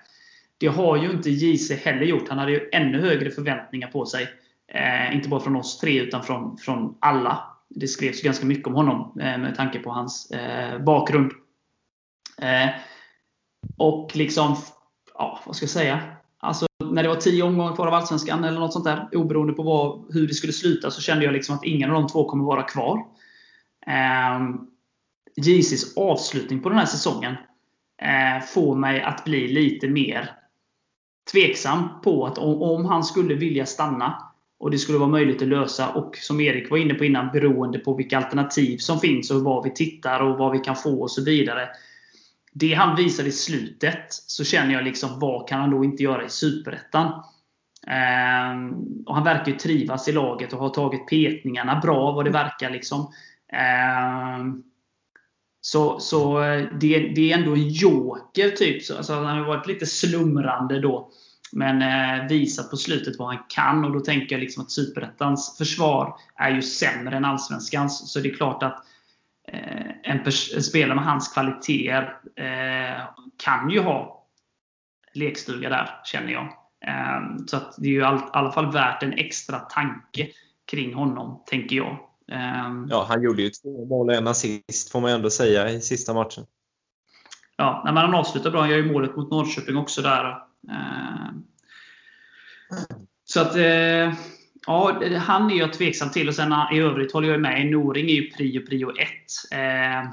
Speaker 1: Det har ju inte JC heller gjort. Han hade ju ännu högre förväntningar på sig. Eh, inte bara från oss tre, utan från, från alla. Det skrevs ganska mycket om honom eh, med tanke på hans eh, bakgrund. Eh, och liksom, ja, vad ska jag säga? Alltså, när det var tio omgångar kvar av Allsvenskan eller något sånt där, oberoende på vad, hur det skulle sluta, så kände jag liksom att ingen av de två kommer vara kvar. Ehm, JCs avslutning på den här säsongen eh, får mig att bli lite mer tveksam på att om, om, han skulle vilja stanna och det skulle vara möjligt att lösa och som Erik var inne på innan beroende på vilka alternativ som finns och vad vi tittar och vad vi kan få och så vidare. Det han visar i slutet så känner jag liksom vad kan han då inte göra i Superettan? Eh, och han verkar ju trivas i laget och har tagit petningarna bra vad det verkar. liksom. Eh, så, så eh, det, det är ändå en joker. typ. Så, alltså, han har varit lite slumrande då. Men eh, visat på slutet vad han kan. Och då tänker jag liksom att Superettans försvar är ju sämre än Allsvenskans. Så det är klart att eh, en, en, spelare med hans kvaliteter eh, kan ju ha lekstuga där, känner jag. Eh, så att det är ju i all, alla fall värt en extra tanke kring honom, tänker jag.
Speaker 5: Um, ja, han gjorde ju två mål och en assist får man ändå säga i sista matchen.
Speaker 1: Ja, men han avslutar bra. Han gör ju målet mot Norrköping också där. Eh, så att, eh, ja, han är jag tveksam till. Och sen i övrigt håller jag med. Noring är ju prio, prio ett. Uh,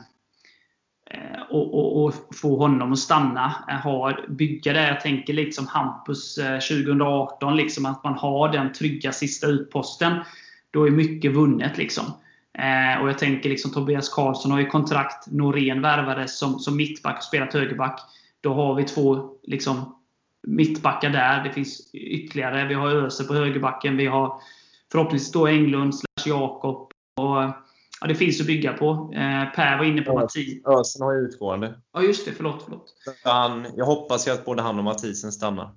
Speaker 1: och, och, och, få honom att stanna. Ha, bygga det, jag tänker lite som Hampus 2018, liksom att man har den trygga sista utposten då är mycket vunnet. Liksom. Eh, och jag tänker liksom Tobias Karlsson har ju kontrakt. Norén värvades som, som mittback och spelat högerback. Då har vi två liksom, mittbackar där. Det finns ytterligare. Vi har Öse på högerbacken. Vi har förhoppningsvis då Englund slash Jakob. ja, det finns att bygga på. Eh, per var inne på Mattias.
Speaker 5: Ösen har ju utgående.
Speaker 1: Ja, just det. Förlåt. förlåt.
Speaker 5: Han, jag hoppas ju att både han och Mathisen stannar.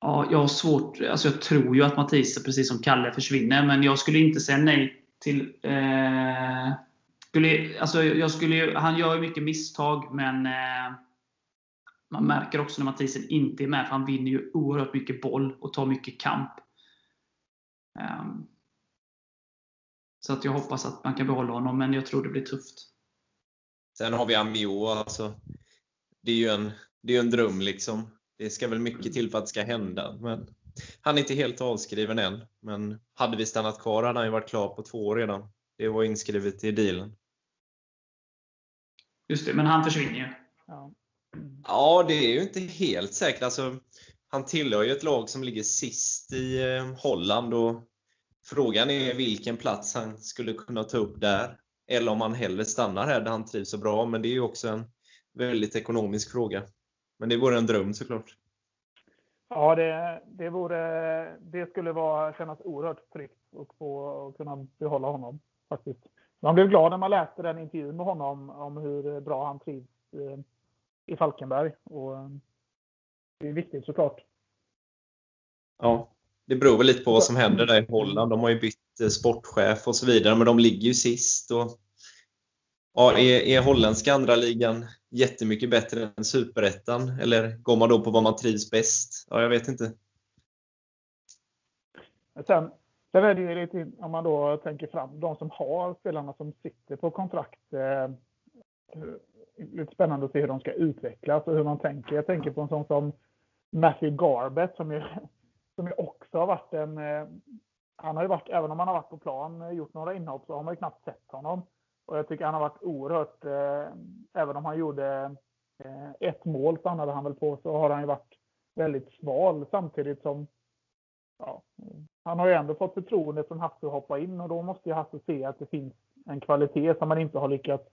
Speaker 1: Ja, jag har svårt. Alltså jag tror ju att Matisse, precis som Kalle, försvinner. Men jag skulle inte säga nej till... Eh, skulle, alltså jag skulle, han gör ju mycket misstag, men eh, man märker också när Mathisen inte är med, för han vinner ju oerhört mycket boll och tar mycket kamp. Eh, så att jag hoppas att man kan behålla honom, men jag tror det blir tufft.
Speaker 5: Sen har vi Amio. Alltså, det är ju en, det är en dröm liksom. Det ska väl mycket till för att det ska hända. Men han är inte helt avskriven än. Men hade vi stannat kvar hade han ju varit klar på två år redan. Det var inskrivet i dealen.
Speaker 1: Just det, men han försvinner ju.
Speaker 5: Ja ja, det är ju inte helt säkert. Alltså, han tillhör ju ett lag som ligger sist i eh, Holland och frågan är vilken plats han skulle kunna ta upp där. Eller om han hellre stannar här där han trivs så bra. Men det är ju också en väldigt ekonomisk fråga. Men det vore en dröm såklart.
Speaker 4: Ja, det, det, vore, det skulle vara, kännas oerhört tryggt att få kunna behålla honom. faktiskt. Man blev glad när man läste den intervjun med honom om hur bra han trivs eh, i Falkenberg. Och eh, det är viktigt såklart.
Speaker 5: Ja, det beror väl lite på vad som händer där i Holland. De har ju bytt eh, sportchef och så vidare, men de ligger ju sist. Och, ja, är, är holländska andra ligan jättemycket bättre än superettan? Eller går man då på vad man trivs bäst? Ja, jag vet inte.
Speaker 4: Sen, sen är det ju lite, om man då tänker fram, de som har spelarna som sitter på kontrakt. Eh, lite spännande att se hur de ska utvecklas och hur man tänker. Jag tänker på en sån som Matthew Garbett som ju, som ju också har varit en... Eh, han har ju varit, även om han har varit på plan, och gjort några inhopp, så har man ju knappt sett honom. Och jag tycker han har varit oerhört, eh, även om han gjorde eh, ett mål stannade han väl på, så har han ju varit väldigt sval samtidigt som ja, han har ju ändå fått förtroende från Hasse att hoppa in och då måste ju Hasse se att det finns en kvalitet som man inte har lyckats,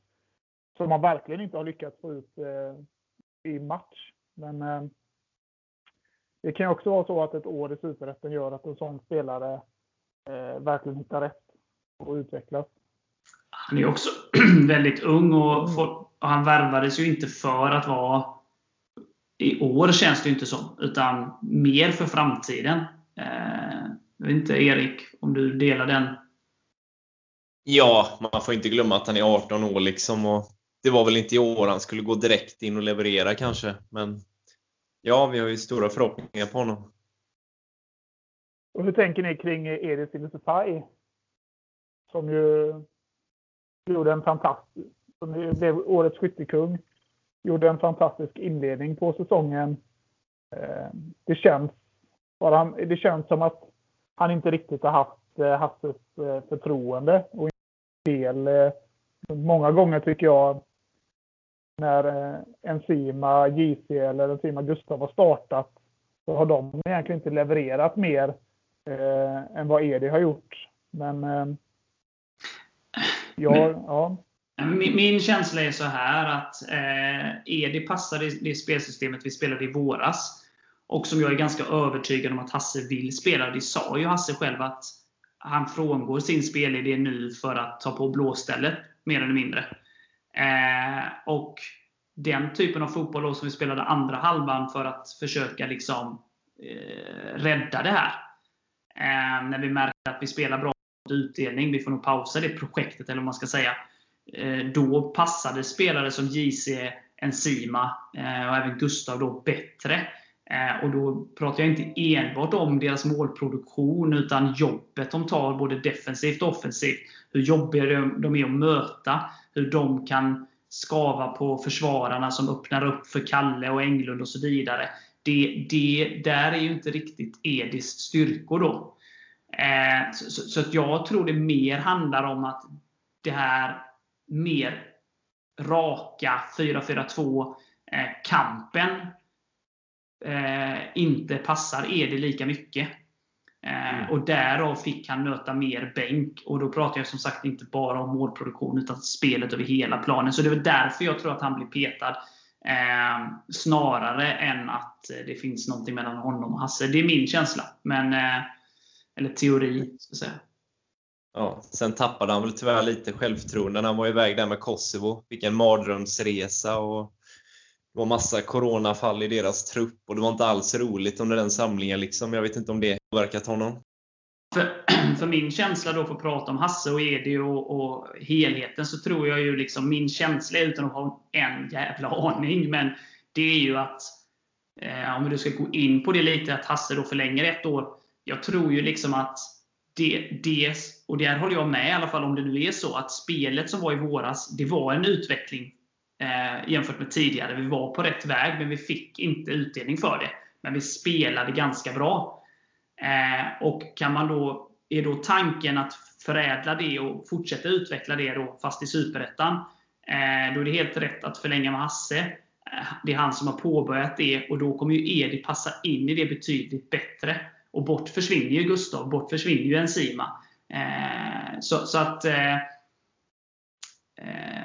Speaker 4: som man verkligen inte har lyckats få ut eh, i match. Men eh, det kan ju också vara så att ett år i Superettan gör att en sån spelare eh, verkligen hittar rätt och utvecklas.
Speaker 1: Han är också väldigt ung och, får, och, han värvades ju inte för att vara i år känns det inte som, utan mer för framtiden. Jag vet inte Erik, om du delar den?
Speaker 5: Ja, man får inte glömma att han är 18 år liksom. Och det var väl inte i år han skulle gå direkt in och leverera kanske. Men ja, vi har ju stora förhoppningar på honom.
Speaker 4: Och hur tänker ni kring Edis Illusify? Som ju gjorde en fantastisk, som blev årets skyttekung. Gjorde en fantastisk inledning på säsongen. Eh, det känns, bara, det känns som att han inte riktigt har haft eh, Hasses eh, förtroende. Och del, många gånger tycker jag när Enzima, JC eller Enzima Gustav har startat så har de egentligen inte levererat mer eh, än vad Edi har gjort. Men eh, ja, ja.
Speaker 1: Min, min, känsla är så här att eh, Edi passar det, det spelsystemet vi spelade i våras. Och som jag är ganska övertygad om att Hasse vill spela. Det sa ju Hasse själv att han frångår sin spelidé nu för att ta på blåstället, mer eller mindre. Eh, och den typen av fotboll som vi spelade andra halvan för att försöka liksom eh, rädda det här. Eh, när vi märkte att vi spelar bra utdelning, vi får nog pausa det projektet, eller vad man ska säga. Eh, då passade spelare som JC, Enzima eh, och även Gustav då bättre. Eh, och då pratar jag inte enbart om deras målproduktion, utan jobbet de tar både defensivt och offensivt. Hur jobbiga de är att möta. Hur de kan skava på försvararna som öppnar upp för Kalle och Englund och så vidare. Det, det där är ju inte riktigt Edis styrkor då. Eh, så, så, att jag tror det mer handlar om att det här mer raka 4-4-2 eh, kampen eh, inte passar Edi lika mycket. Eh, mm. Och därav fick han möta mer bänk. Och då pratar jag som sagt inte bara om målproduktion, utan spelet över hela planen. Så det är där jag tror att han blir petad. Eh, snarare än att det finns någonting mellan honom och Hasse. Det är min känsla. Men, eh, eller teori, ska jag säga.
Speaker 5: Ja, sen tappade han väl tyvärr lite självförtroende när han var iväg där med Kosovo. Fick en mardrömsresa och det var massa coronafall i deras trupp och det var inte alls roligt under den samlingen. Liksom. Jag vet inte om det påverkat honom.
Speaker 1: För, för, min känsla då, för att prata om Hasse och Edi och, och, helheten, så tror jag ju liksom min känsla, utan att ha en jävla aning, men det är ju att, eh, om du ska gå in på det lite, att Hasse då förlänger ett år. Jag tror ju liksom att det, det, och där håller jag med i alla fall om det nu är så, att spelet som var i våras, det var en utveckling eh, jämfört med tidigare. Vi var på rätt väg, men vi fick inte utdelning för det. Men vi spelade ganska bra. Eh, och kan man då, är då tanken att förädla det och fortsätta utveckla det då, fast i Superettan, eh, då är det helt rätt att förlänga med Hasse. Eh, det är han som har påbörjat det och då kommer ju Edi passa in i det betydligt bättre. Och bort försvinner ju Gustav, bort försvinner ju Enzima. Eh, så, så, att eh, eh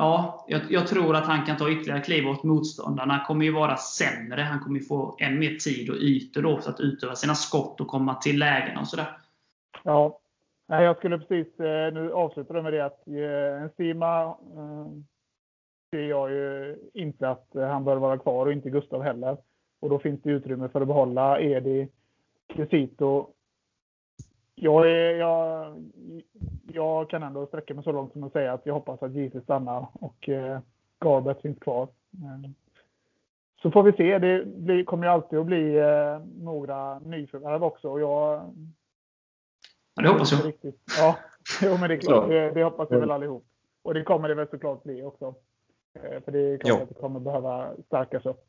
Speaker 1: ja, jag, jag, tror att han kan ta ytterligare kliv åt motståndarna kommer ju vara sämre. Han kommer ju få än mer tid och ytor då för att utöva sina skott och komma till lägen och sådär.
Speaker 4: Ja, jag skulle precis, eh, nu avsluta med det att eh, en Sima eh, ser jag ju inte att han bör vara kvar och inte Gustav heller. Och då finns det utrymme för att behålla Edi, Cresito jag, är, jag, jag kan ändå sträcka mig så långt som att säga att jag hoppas att JC stannar och eh, Garbett finns kvar. Eh, så får vi se. Det blir, kommer ju alltid att bli eh, några nyförvärv också. Och jag,
Speaker 1: ja, det hoppas jag.
Speaker 4: Riktigt. Ja, jo, men det är klart. Det, det hoppas vi väl allihop. Och det kommer det väl såklart bli också. Eh, för det är klart jo. att det kommer behöva stärkas upp.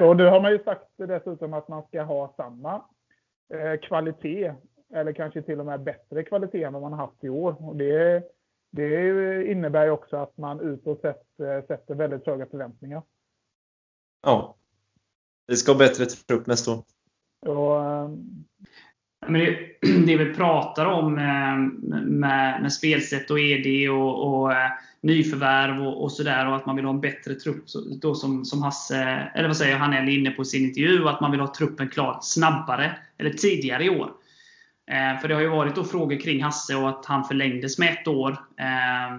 Speaker 4: Och nu har man ju sagt dessutom att man ska ha samma eh, kvalitet eller kanske till och med bättre kvalitet än vad man har haft i år. Och det, det innebär ju också att man utåt sett eh, sätter väldigt höga förväntningar.
Speaker 5: Ja. Vi ska ha bättre trupp nästa år.
Speaker 4: Och, ehm,
Speaker 1: men det, det vi pratar om eh, med, med spelsätt och ED och, och eh, nyförvärv och, och sådär och att man vill ha en bättre trupp då som, som Hasse, eller vad säger han, är inne på sin intervju, att man vill ha truppen klar snabbare eller tidigare i år. Eh, för det har ju varit då frågor kring Hasse och att han förlängdes med ett år. Eh,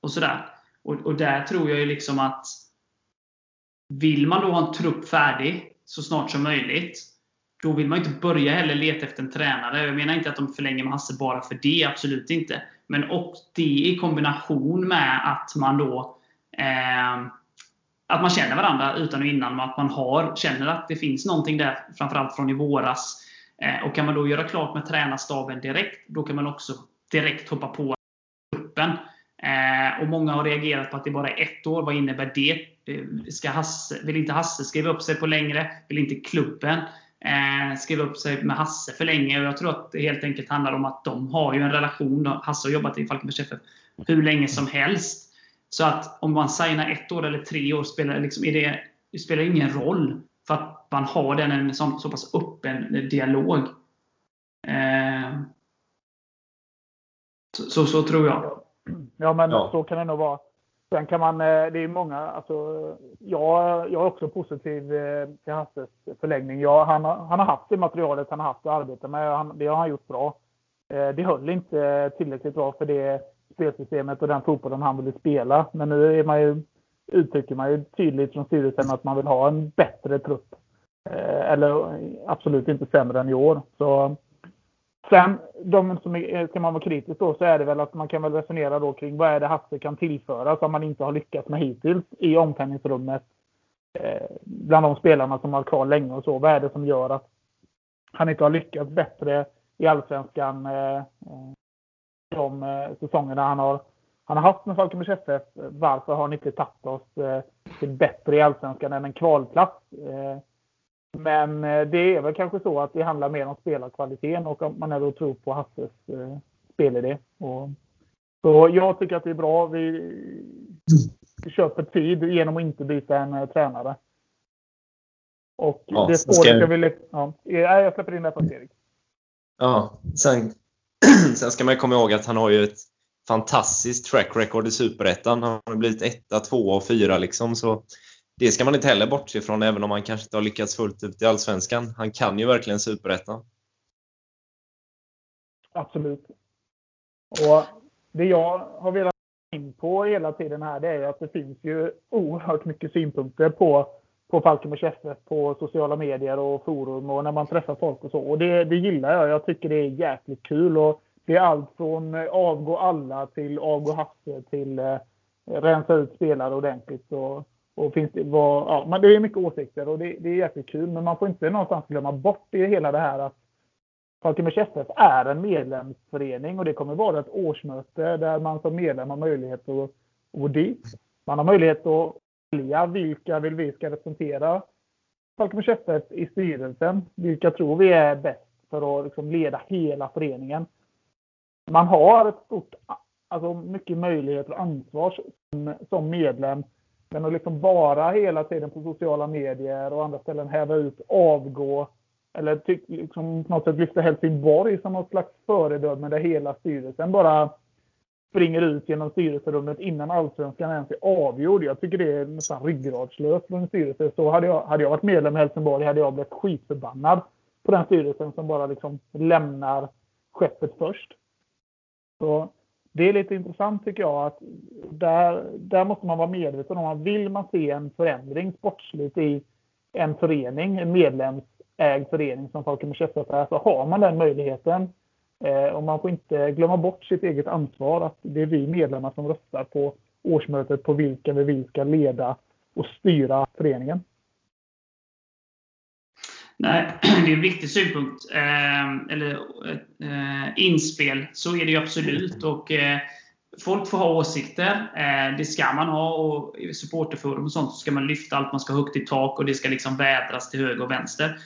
Speaker 1: och sådär. Och, och där tror jag ju liksom att vill man då ha en trupp färdig så snart som möjligt, då vill man inte börja heller leta efter en tränare. Jag menar inte att de förlänger med Hasse bara för det, absolut inte. Men och det i kombination med att man då eh, att man känner varandra utan och innan, att man har, känner att det finns någonting där, framförallt från i våras. Eh, och kan man då göra klart med tränarstaben direkt, då kan man också direkt hoppa på gruppen. Eh, och Många har reagerat på att det bara är ett år. Vad innebär det? Eh, ska Hasse, vill inte Hasse skriva upp sig på längre? Vill inte klubben skriva upp sig med Hasse för länge? Och jag tror att det helt enkelt handlar om att de har ju en relation. Hasse har jobbat i Falkenbergs FF hur länge som helst. Så att om man signar ett år eller tre år spelar, liksom, är det, det spelar ingen roll. För att man har den en så, så pass öppen dialog. Eh, så, så, så, tror jag.
Speaker 4: Ja, men ja. så kan det nog vara. Sen kan man, eh, det är många, alltså, jag, jag är också positiv eh, till Hasses förlängning. Jag, han, han har haft det materialet han har haft att arbeta med. Han, det har han gjort bra. Eh, det höll inte tillräckligt bra för det spelsystemet och den fotbollen han ville spela. Men nu är man ju, uttrycker man ju tydligt från styrelsen att man vill ha en bättre trupp. Eh, eller absolut inte sämre än i år. Så Sen, de som är, eh, ska man vara kritisk då, så är det väl att man kan väl resonera då kring vad är det Hasse kan tillföra som man inte har lyckats med hittills i omklädningsrummet. Eh, bland de spelarna som har kvar länge och så. Vad är det som gör att han inte har lyckats bättre i Allsvenskan de säsongerna han har, han har haft med Falkenbergs FF. Varför har han inte tagit oss eh, till bättre i Allsvenskan än en kvalplats? Eh, men eh, det är väl kanske så att det handlar mer om spelarkvaliteten och om man ändå tror på Hasses eh, spelidé. Och, så jag tycker att det är bra. Vi, vi köper tid genom att inte byta en tränare. Och ja, det spåret ska... jag vill... Ja, jag släpper in det först Erik.
Speaker 5: Ja, sen, sen ska man komma ihåg att han har ju ett fantastiskt track record i Superettan. Han har blivit etta, tvåa och fyra liksom. Så det ska man inte heller bortse ifrån, även om han kanske inte har lyckats fullt ut i Allsvenskan. Han kan ju verkligen Superettan.
Speaker 4: Absolut. Och det jag har velat in på hela tiden här, det är att det finns ju oerhört mycket synpunkter på, på Falkenbergs FF på sociala medier och forum och när man träffar folk och så. Och det, det gillar jag. Jag tycker det är jäkligt kul. Och det är allt från eh, avgå alla till avgå Hasse till eh, rensa ut spelare ordentligt. Och, och finns det, var, ja, men det är mycket åsikter och det, det är jäkligt kul. Men man får inte någonstans glömma bort i hela det här att Falkenbergs FF är en medlemsförening och det kommer vara ett årsmöte där man som medlem har möjlighet att gå dit. Man har möjlighet att välja vilka vill vi ska representera Falkenbergs FF i styrelsen. Vilka tror vi är bäst för att liksom leda hela föreningen. Man har ett stort, alltså mycket möjligheter och ansvar som, som medlem men att liksom bara hela tiden på sociala medier och andra ställen häva ut, avgå eller tyck, liksom på något sätt lyfta Helsingborg som något slags föredöme där hela styrelsen bara springer ut genom styrelserummet innan allsvenskan ens är avgjord. Jag tycker det är nästan ryggradslöst från en styrelse. Så hade jag, hade jag varit medlem i Helsingborg hade jag blivit skitförbannad på den styrelsen som bara liksom lämnar skeppet först. Så det är lite intressant tycker jag att där, där måste man vara medveten om att vill man se en förändring sportsligt i en förening, en medlemsägd förening som Falkenbergs FF är så har man den möjligheten. Eh, och man får inte glömma bort sitt eget ansvar att det är vi medlemmar som röstar på årsmötet på vilka vi vill ska leda och styra föreningen.
Speaker 1: Nej, det är en viktig synpunkt. Eh, eller eh, inspel. Så är det ju absolut. Och, eh, folk får ha åsikter. Eh, det ska man ha. Och I supporterforum och sånt så ska man lyfta allt. Man ska högt i tak och det ska liksom vädras till höger och vänster.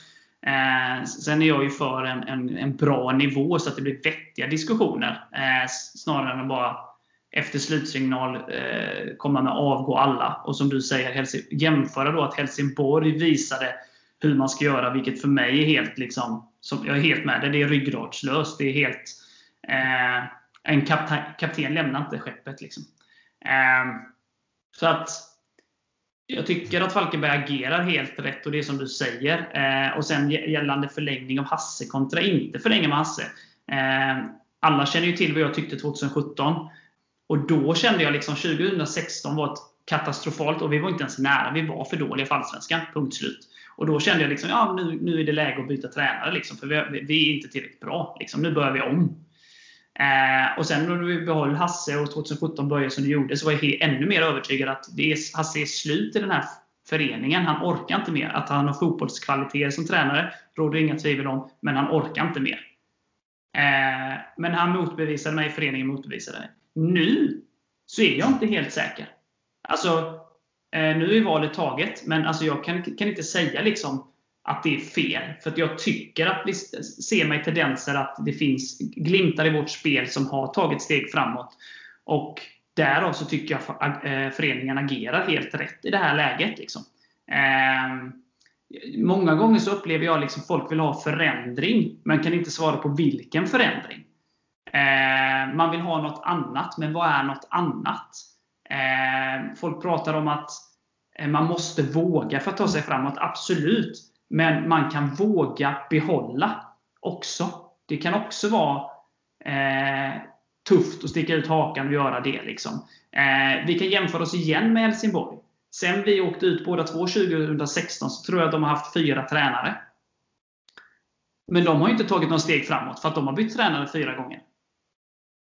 Speaker 1: Sen är jag ju för en, en, en, bra nivå så att det blir vettiga diskussioner. Snarare än att bara efter slutsignal komma med avgå alla. Och som du säger, jämföra då att Helsingborg visade hur man ska göra, vilket för mig är helt liksom, som, jag är helt med det. Det är ryggradslöst. Det är helt, eh, en kapten, kapten lämnar inte skeppet. Liksom. Eh, så att jag tycker att Falkenberg agerar helt rätt och det är som du säger. Eh, och sen gällande förlängning av Hasse kontra inte förlänga med Hasse. Eh, alla känner ju till vad jag tyckte 2017. Och då kände jag liksom 2016 var ett katastrofalt och vi var inte ens nära. Vi var för dåliga för Allsvenskan. Punkt slut. Och då kände jag liksom, ja, nu, nu är det läge att byta tränare. Liksom, för vi, vi är inte tillräckligt bra. Liksom. Nu börjar vi om. Eh, och sen när vi behöll Hasse och 2017 började som det gjorde så var jag ännu mer övertygad att det är, Hasse är slut i den här föreningen. Han orkar inte mer. Att han har fotbollskvaliteter som tränare råder inga tvivel om, men han orkar inte mer. Eh, men han motbevisade mig, föreningen motbevisade mig. Nu så är jag inte helt säker. Alltså, Eh, nu är valet taget, men alltså jag kan, kan inte säga liksom att det är fel. För att jag tycker att vi ser mig tendenser att det finns glimtar i vårt spel som har tagit steg framåt. Och därav så tycker jag eh, föreningen agerar helt rätt i det här läget. Liksom. Eh, många gånger så upplever jag liksom folk vill ha förändring, men kan inte svara på vilken förändring. Eh, man vill ha något annat, men vad är något annat? Eh, folk pratar om att eh, man måste våga för att ta sig framåt. Absolut. Men man kan våga behålla också. Det kan också vara eh, tufft att sticka ut hakan och göra det. Liksom. Eh, vi kan jämföra oss igen med Helsingborg. Sen vi åkte ut båda två 2016 så tror jag att de har haft fyra tränare. Men de har inte tagit några steg framåt för att de har bytt tränare fyra gånger.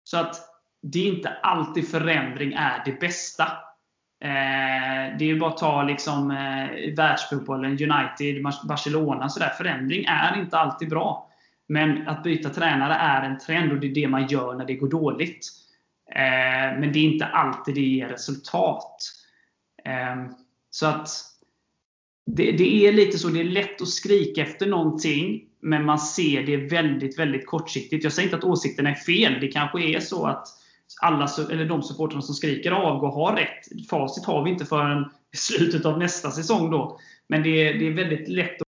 Speaker 1: Så att det är inte alltid förändring är det bästa. Eh, det är ju bara att ta liksom, eh, världsfotbollen, United, Barcelona. Så där. Förändring är inte alltid bra. Men att byta tränare är en trend och det är det man gör när det går dåligt. Eh, men det är inte alltid det ger resultat. Eh, så att det, det, är lite så. Det är lätt att skrika efter någonting, men man ser det väldigt, väldigt kortsiktigt. Jag säger inte att åsikterna är fel. Det kanske är så att alla, eller de supportrarna som skriker avgå har rätt. Facit har vi inte förrän i slutet av nästa säsong. Då. Men det är, det är väldigt lätt att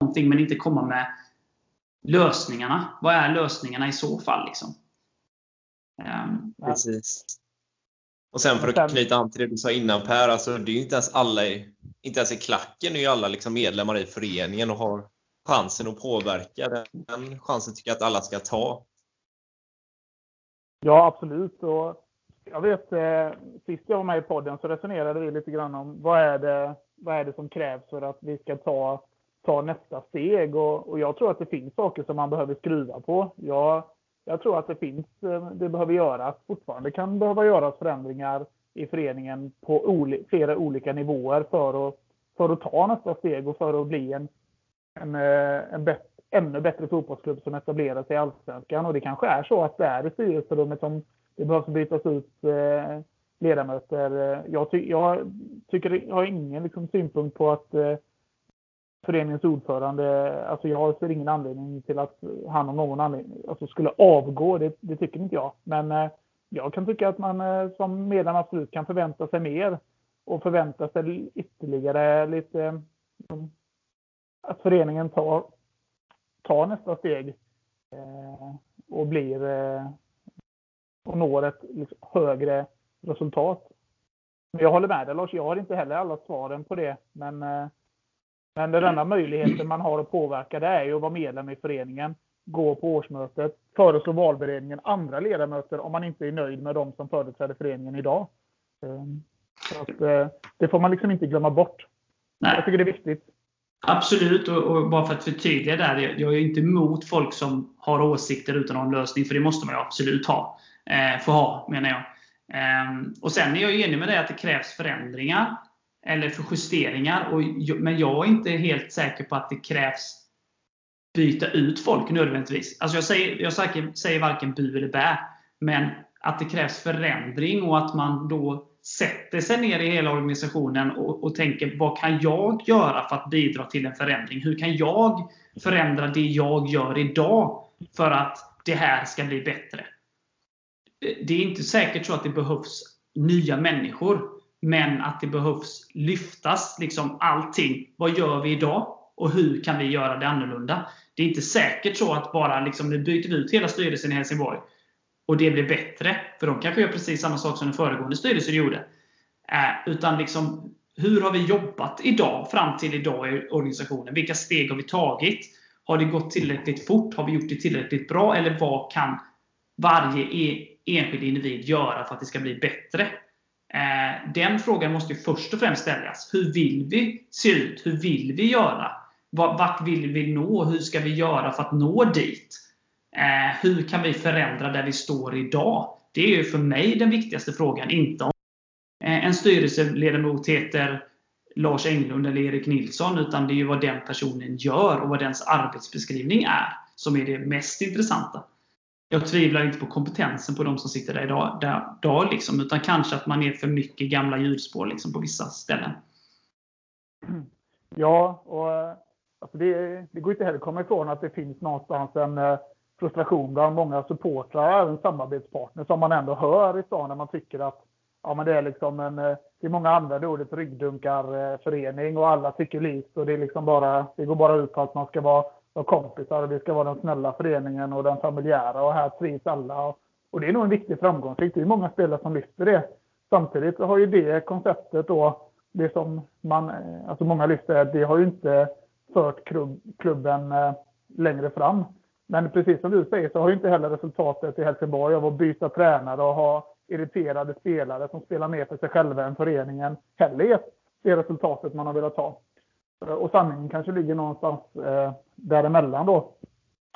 Speaker 1: någonting men inte komma med lösningarna. Vad är lösningarna i så fall? Liksom?
Speaker 5: Um, Precis. Och sen för att knyta an till det du sa innan Per, alltså det är ju inte ens alla i, inte ens i klacken är ju alla liksom medlemmar i föreningen och har chansen att påverka. Den chansen tycker jag att alla ska ta.
Speaker 4: Ja, absolut. Och jag vet, eh, sist jag var med i podden så resonerade vi lite grann om vad är det, vad är det som krävs för att vi ska ta, ta nästa steg. Och, och jag tror att det finns saker som man behöver skruva på. Jag, jag tror att det finns, eh, det behöver göras, fortfarande kan behöva göras förändringar i föreningen på oli, flera olika nivåer för att, för att ta nästa steg och för att bli en, en, eh, en bättre ännu bättre fotbollsklubb som etablerar sig i Allsvenskan. Och det kanske är så att det är i styrelserummet som det behövs bytas ut eh, ledamöter. Jag, ty jag, tycker, jag har ingen liksom, synpunkt på att eh, föreningens ordförande, alltså jag ser ingen anledning till att han av någon anledning alltså skulle avgå. Det, det tycker inte jag. Men eh, jag kan tycka att man eh, som medlem absolut kan förvänta sig mer och förvänta sig ytterligare lite eh, att föreningen tar tar nästa steg eh, och blir eh, och når ett liksom, högre resultat. Men jag håller med dig Lars, jag har inte heller alla svaren på det. Men, eh, men den enda möjligheten man har att påverka det är ju att vara medlem i föreningen, gå på årsmötet, föreslå valberedningen andra ledamöter om man inte är nöjd med de som företräder föreningen idag. Så att, det får man liksom inte glömma bort. Nej. Jag tycker det är viktigt.
Speaker 1: Absolut, och, och, bara för att förtydliga där. Jag, jag är inte emot folk som har åsikter utan att ha en lösning, för det måste man ju absolut ha. Eh, få ha, menar jag. Eh, och Sen är jag enig med dig att det krävs förändringar, eller för justeringar. Och, men jag är inte helt säker på att det krävs byta ut folk nödvändigtvis. Alltså jag säger, jag säger, säger varken bu eller bä. Men att det krävs förändring och att man då sätter sig ner i hela organisationen och, och, tänker vad kan jag göra för att bidra till en förändring? Hur kan jag förändra det jag gör idag för att det här ska bli bättre? Det är inte säkert så att det behövs nya människor, men att det behövs lyftas liksom allting. Vad gör vi idag? Och hur kan vi göra det annorlunda? Det är inte säkert så att bara liksom, nu byter vi ut hela styrelsen i Helsingborg och det blir bättre. För de kanske gör precis samma sak som den föregående styrelsen gjorde. Eh, utan liksom, hur har vi jobbat idag, fram till idag i organisationen? Vilka steg har vi tagit? Har det gått tillräckligt fort? Har vi gjort det tillräckligt bra? Eller vad kan varje e-, enskild individ göra för att det ska bli bättre? Eh, den frågan måste först och främst ställas. Hur vill vi se ut? Hur vill vi göra? Vart vill vi nå? Hur ska vi göra för att nå dit? Eh, hur kan vi förändra där vi står idag? Det är ju för mig den viktigaste frågan. Inte om eh, en styrelseledamot heter Lars Englund eller Erik Nilsson. Utan det är ju vad den personen gör och vad dens arbetsbeskrivning är som är det mest intressanta. Jag tvivlar inte på kompetensen på de som sitter där idag, där, där liksom, utan kanske att man är för mycket gamla hjulspår liksom, på vissa ställen. Mm.
Speaker 4: Ja, och eh, alltså det, det går inte heller att komma ifrån att det finns någonstans en eh, frustration bland många supportrar och även samarbetspartners som man ändå hör i stan när man tycker att ja, men det är liksom en, eh, det är många använder ordet ryggdunkarförening och alla tycker likt och det är liksom bara, det går bara ut på att man ska vara, och kompisar och det ska vara den snälla föreningen och den familjära och här trivs alla. Och, och det är nog en viktig framgång. Det är många spelare som lyfter det. Samtidigt har ju det konceptet då, det som man, eh, alltså många lyfter, det har ju inte fört klubben eh, längre fram. Men precis som du säger så har ju inte heller resultatet i Helsingborg av att byta tränare och ha irriterade spelare som spelar mer för sig själva än föreningen heller gett det resultatet man har velat ha. Och sanningen kanske ligger någonstans eh, däremellan då.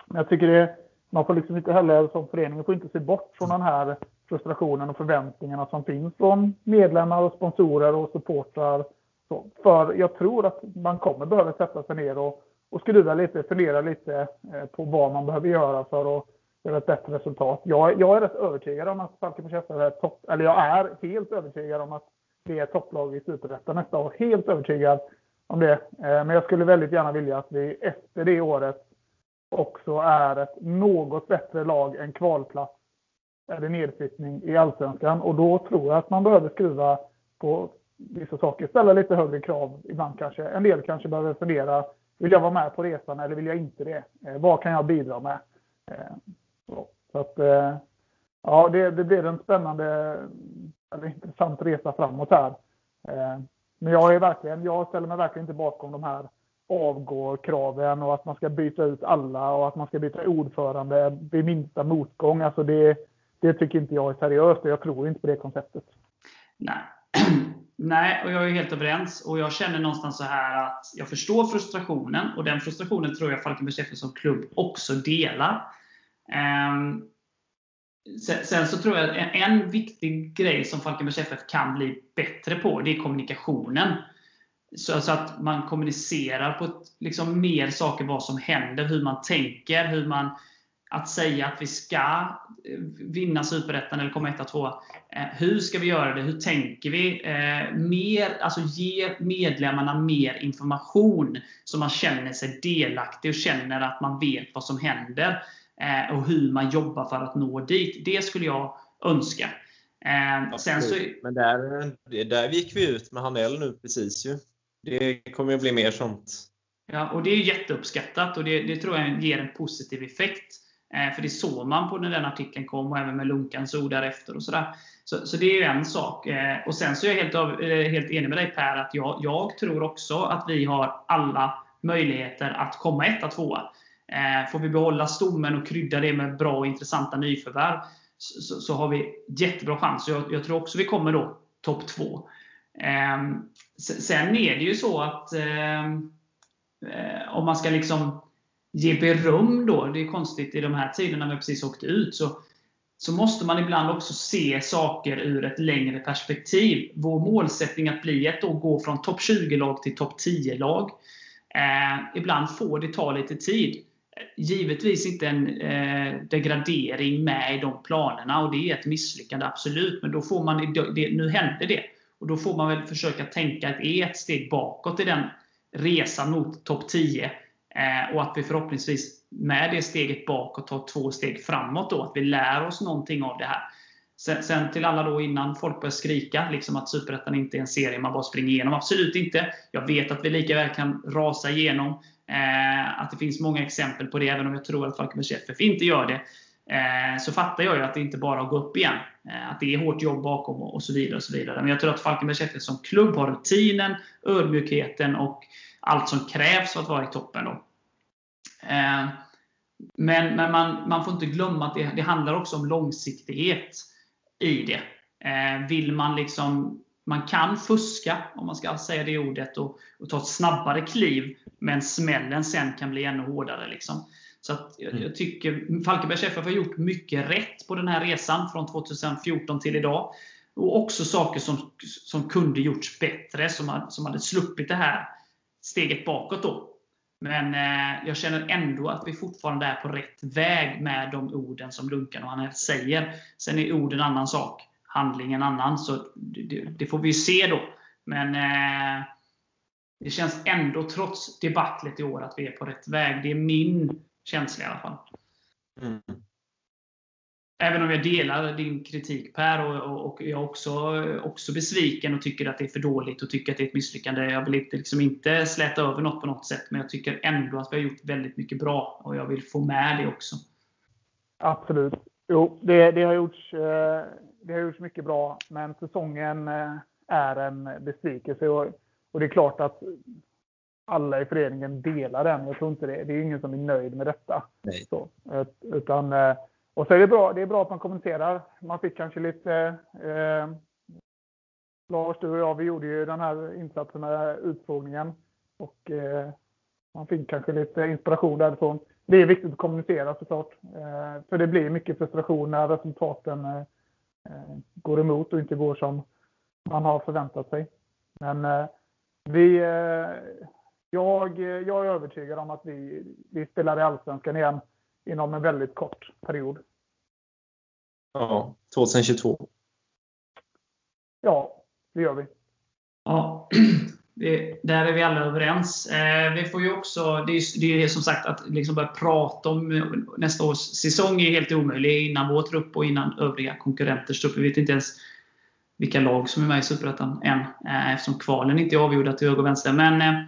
Speaker 4: Men jag tycker det, man får liksom inte heller som föreningen, får inte se bort från den här frustrationen och förväntningarna som finns från medlemmar och sponsorer och supportrar. Så, för jag tror att man kommer behöva sätta sig ner och och skruva lite, fundera lite eh, på vad man behöver göra för att göra ett bättre resultat. Jag, jag är rätt övertygad om att Falkenbergs FF är topp, eller jag är helt övertygad om att det är topplag i Superettan nästa år. Helt övertygad om det. Eh, men jag skulle väldigt gärna vilja att vi efter det året också är ett något bättre lag än kvalplats eller nedflyttning i Allsvenskan. Och då tror jag att man behöver skruva på vissa saker. Ställa lite högre krav ibland kanske. En del kanske behöver fundera vill jag vara med på resan eller vill jag inte det? Eh, vad kan jag bidra med? Eh, så, att, eh, ja, det, det blir en spännande, eller intressant resa framåt här. Eh, men jag är verkligen, jag ställer mig verkligen inte bakom de här avgå-kraven och att man ska byta ut alla och att man ska byta ordförande vid minsta motgång. Alltså det, det tycker inte jag är seriöst och jag tror inte på det konceptet.
Speaker 1: Nej, Nej, och jag är helt överens. Och jag känner någonstans så här att jag förstår frustrationen. Och den frustrationen tror jag Falkenbergs FF som klubb också delar. Ehm, um, sen, sen, så tror jag att en, en viktig grej som Falkenbergs FF kan bli bättre på, det är kommunikationen. Så, så att man kommunicerar på ett, liksom mer saker, vad som händer, hur man tänker, hur man att säga att vi ska eh, vinna Superettan eller komma etta, tvåa. Hur ska vi göra det? Hur tänker vi? Eh, mer, alltså ge medlemmarna mer information så man känner sig delaktig och känner att man vet vad som händer och hur man jobbar för att nå dit. Det skulle jag önska.
Speaker 5: Sen så... Men där, där gick vi ut med Hanell nu precis ju. Det kommer att bli mer sånt.
Speaker 1: Ja, och Det är jätteuppskattat och det, det tror jag ger en positiv effekt. Eh, för det såg man på när den artikeln kom och även med Lunkans ord därefter. och sådär. Så, så det är ju en sak. Eh, och Sen så är jag helt, av, eh, helt enig med dig Per, att jag, jag tror också att vi har alla möjligheter att komma etta, tvåa. Eh, får vi behålla stommen och krydda det med bra och intressanta nyförvärv så, så har vi jättebra chans. Jag, jag tror också vi kommer då topp två. Eh, sen är det ju så att eh, eh, om man ska liksom ge beröm då, det är konstigt i de här tiderna när vi precis åkte ut, så, så måste man ibland också se saker ur ett längre perspektiv. Vår målsättning att bli ett och gå från topp 20-lag till topp 10-lag. Eh, ibland får det ta lite tid. Givetvis inte en eh, degradering med i de planerna och det är ett misslyckande, absolut. Men då får man, det, nu händer det. Och då får man väl försöka tänka att det är ett steg bakåt i den resan mot topp 10. Eh, och att vi förhoppningsvis med det steget bakåt ta två steg framåt. Då, att vi lär oss någonting av det här. Sen, sen till alla då innan folk börjar skrika liksom att Superettan inte är en serie man bara springer igenom. Absolut inte. Jag vet att vi lika väl kan rasa igenom. Eh, att det finns många exempel på det, även om jag tror att Falkenbergs FF inte gör det. Eh, så fattar jag ju att det inte bara är att gå upp igen. Eh, att det är hårt jobb bakom och, och så vidare. och så vidare. Men jag tror att Falkenbergs FF som klubb har rutinen, ödmjukheten och allt som krävs för att vara i toppen. Då. Eh, men, men man, man får inte glömma att det, det handlar också om långsiktighet i det. Eh, vill man liksom man kan fuska, om man ska säga det ordet, och, och ta ett snabbare kliv, men smällen sen kan bli ännu hårdare. Liksom. Så att jag, jag mm. tycker Falkenbergs FF har gjort mycket rätt på den här resan från 2014 till idag. Och också saker som, som kunde gjorts bättre, som, som hade sluppit det här steget bakåt. då. Men eh, jag känner ändå att vi fortfarande är på rätt väg med de orden som Lunkan och han säger. Sen är ord en annan sak, handling en annan. Så det, det får vi se då. Men eh, det känns ändå, trots debaclet i år, att vi är på rätt väg. Det är min känsla i alla fall. Mm. Även om jag delar din kritik Per, och, och jag är också, också besviken och tycker att det är för dåligt och tycker att det är ett misslyckande. Jag vill inte, liksom inte släta över något på något sätt, men jag tycker ändå att vi har gjort väldigt mycket bra och jag vill få med det också.
Speaker 4: Absolut. Jo, det, det, har gjorts, eh, det har gjorts mycket bra, men säsongen eh, är en besvikelse. Och, och det är klart att alla i föreningen delar den. Jag tror inte det. Det är ingen som är nöjd med detta.
Speaker 5: Nej.
Speaker 4: Så, utan eh, och så är det bra, det är bra att man kommenterar. Man fick kanske lite... Eh, Lars, du och jag, vi gjorde ju den här insatsen med utfrågningen. Och eh, man fick kanske lite inspiration därifrån. Det är viktigt att kommunicera såklart. Eh, för det blir mycket frustration när resultaten eh, eh går emot och inte går som man har förväntat sig. Men eh, vi... Eh, jag, jag är övertygad om att vi, vi spelar i Allsvenskan igen inom en väldigt kort period.
Speaker 5: Ja, 2022.
Speaker 4: Ja, det gör vi.
Speaker 1: Ja, det, där är vi alla överens. Eh, vi får ju också, det är, det är som sagt att liksom börja prata om nästa års säsong är helt omöjligt innan vår trupp och innan övriga konkurrenters trupp. Vi vet inte ens vilka lag som är med i Superettan än, eh, eftersom kvalen inte är avgjorda till höger och vänster. Men eh,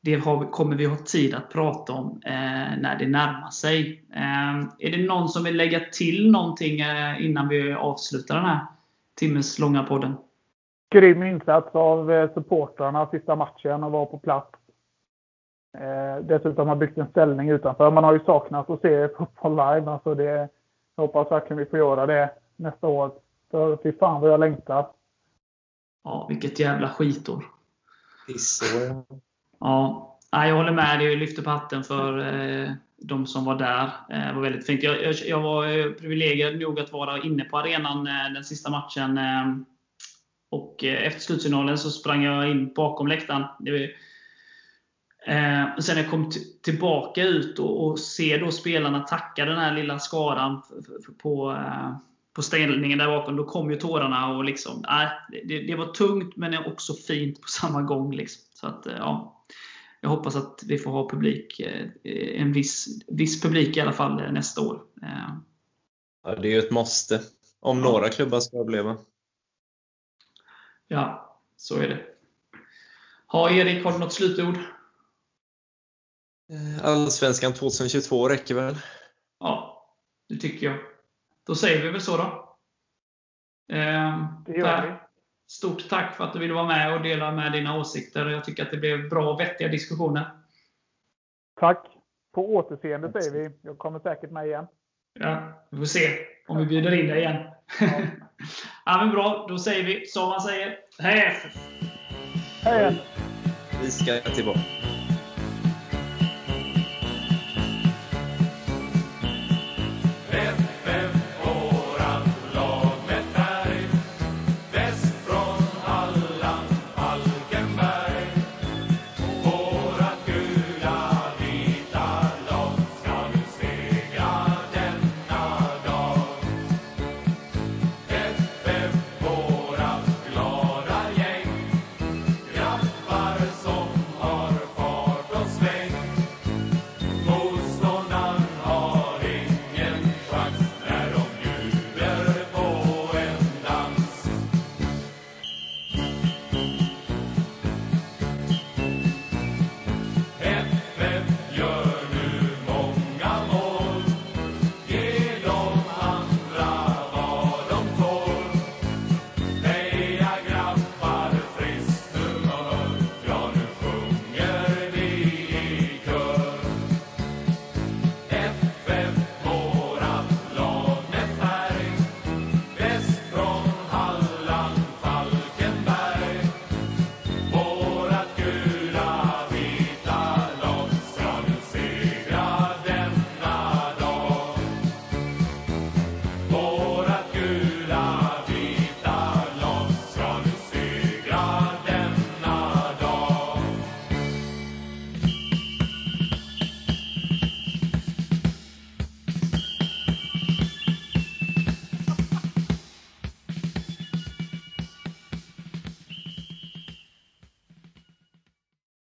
Speaker 1: det har, kommer vi ha tid att prata om eh, när det närmar sig. Eh, är det någon som vill lägga till någonting eh, innan vi avslutar den här timmes långa podden?
Speaker 4: Grym insats av eh, supportrarna sista matchen och vara på plats. Eh, dessutom har byggt en ställning utanför. Man har ju saknat att se fotboll live. Alltså det, jag hoppas verkligen vi får göra det nästa år. För fy fan vad jag längtar.
Speaker 1: Ja, vilket jävla skitår.
Speaker 5: Pissår.
Speaker 1: Ja, jag håller med. Jag lyfter på hatten för eh, de som var där. Eh, det var väldigt fint. Jag, jag, jag var privilegierad nog att vara inne på arenan eh, den sista matchen. Och efter slutsignalen så sprang jag in bakom läktaren. Det, sen när jag kom tillbaka ut och, och ser då spelarna tacka den här lilla skaran på, på ställningen där bakom, då kom ju tårarna. och liksom, eh, det, det, var tungt men också fint på samma gång. Liksom. Så att, ja, jag hoppas att vi får ha publik, eh, en viss, viss publik i alla fall eh, nästa år. Eh.
Speaker 5: Ja, det är ju ett måste om ja. några klubbar ska överleva.
Speaker 1: Ja, så är det. Ha, Erik, har du något slutord?
Speaker 5: Allsvenskan 2022 räcker väl?
Speaker 1: Ja, det tycker jag. Då säger vi väl så då.
Speaker 4: det gör vi.
Speaker 1: Stort tack för att du ville vara med och dela med dina åsikter. Jag tycker att det blev bra och vettiga diskussioner.
Speaker 4: Tack! På återseende säger vi. Jag kommer säkert med igen.
Speaker 1: Ja, vi får se om vi bjuder in dig igen. Ja. ja men bra, då säger vi som man säger. Hej!
Speaker 4: Hej!
Speaker 5: Vi ska tillbaka.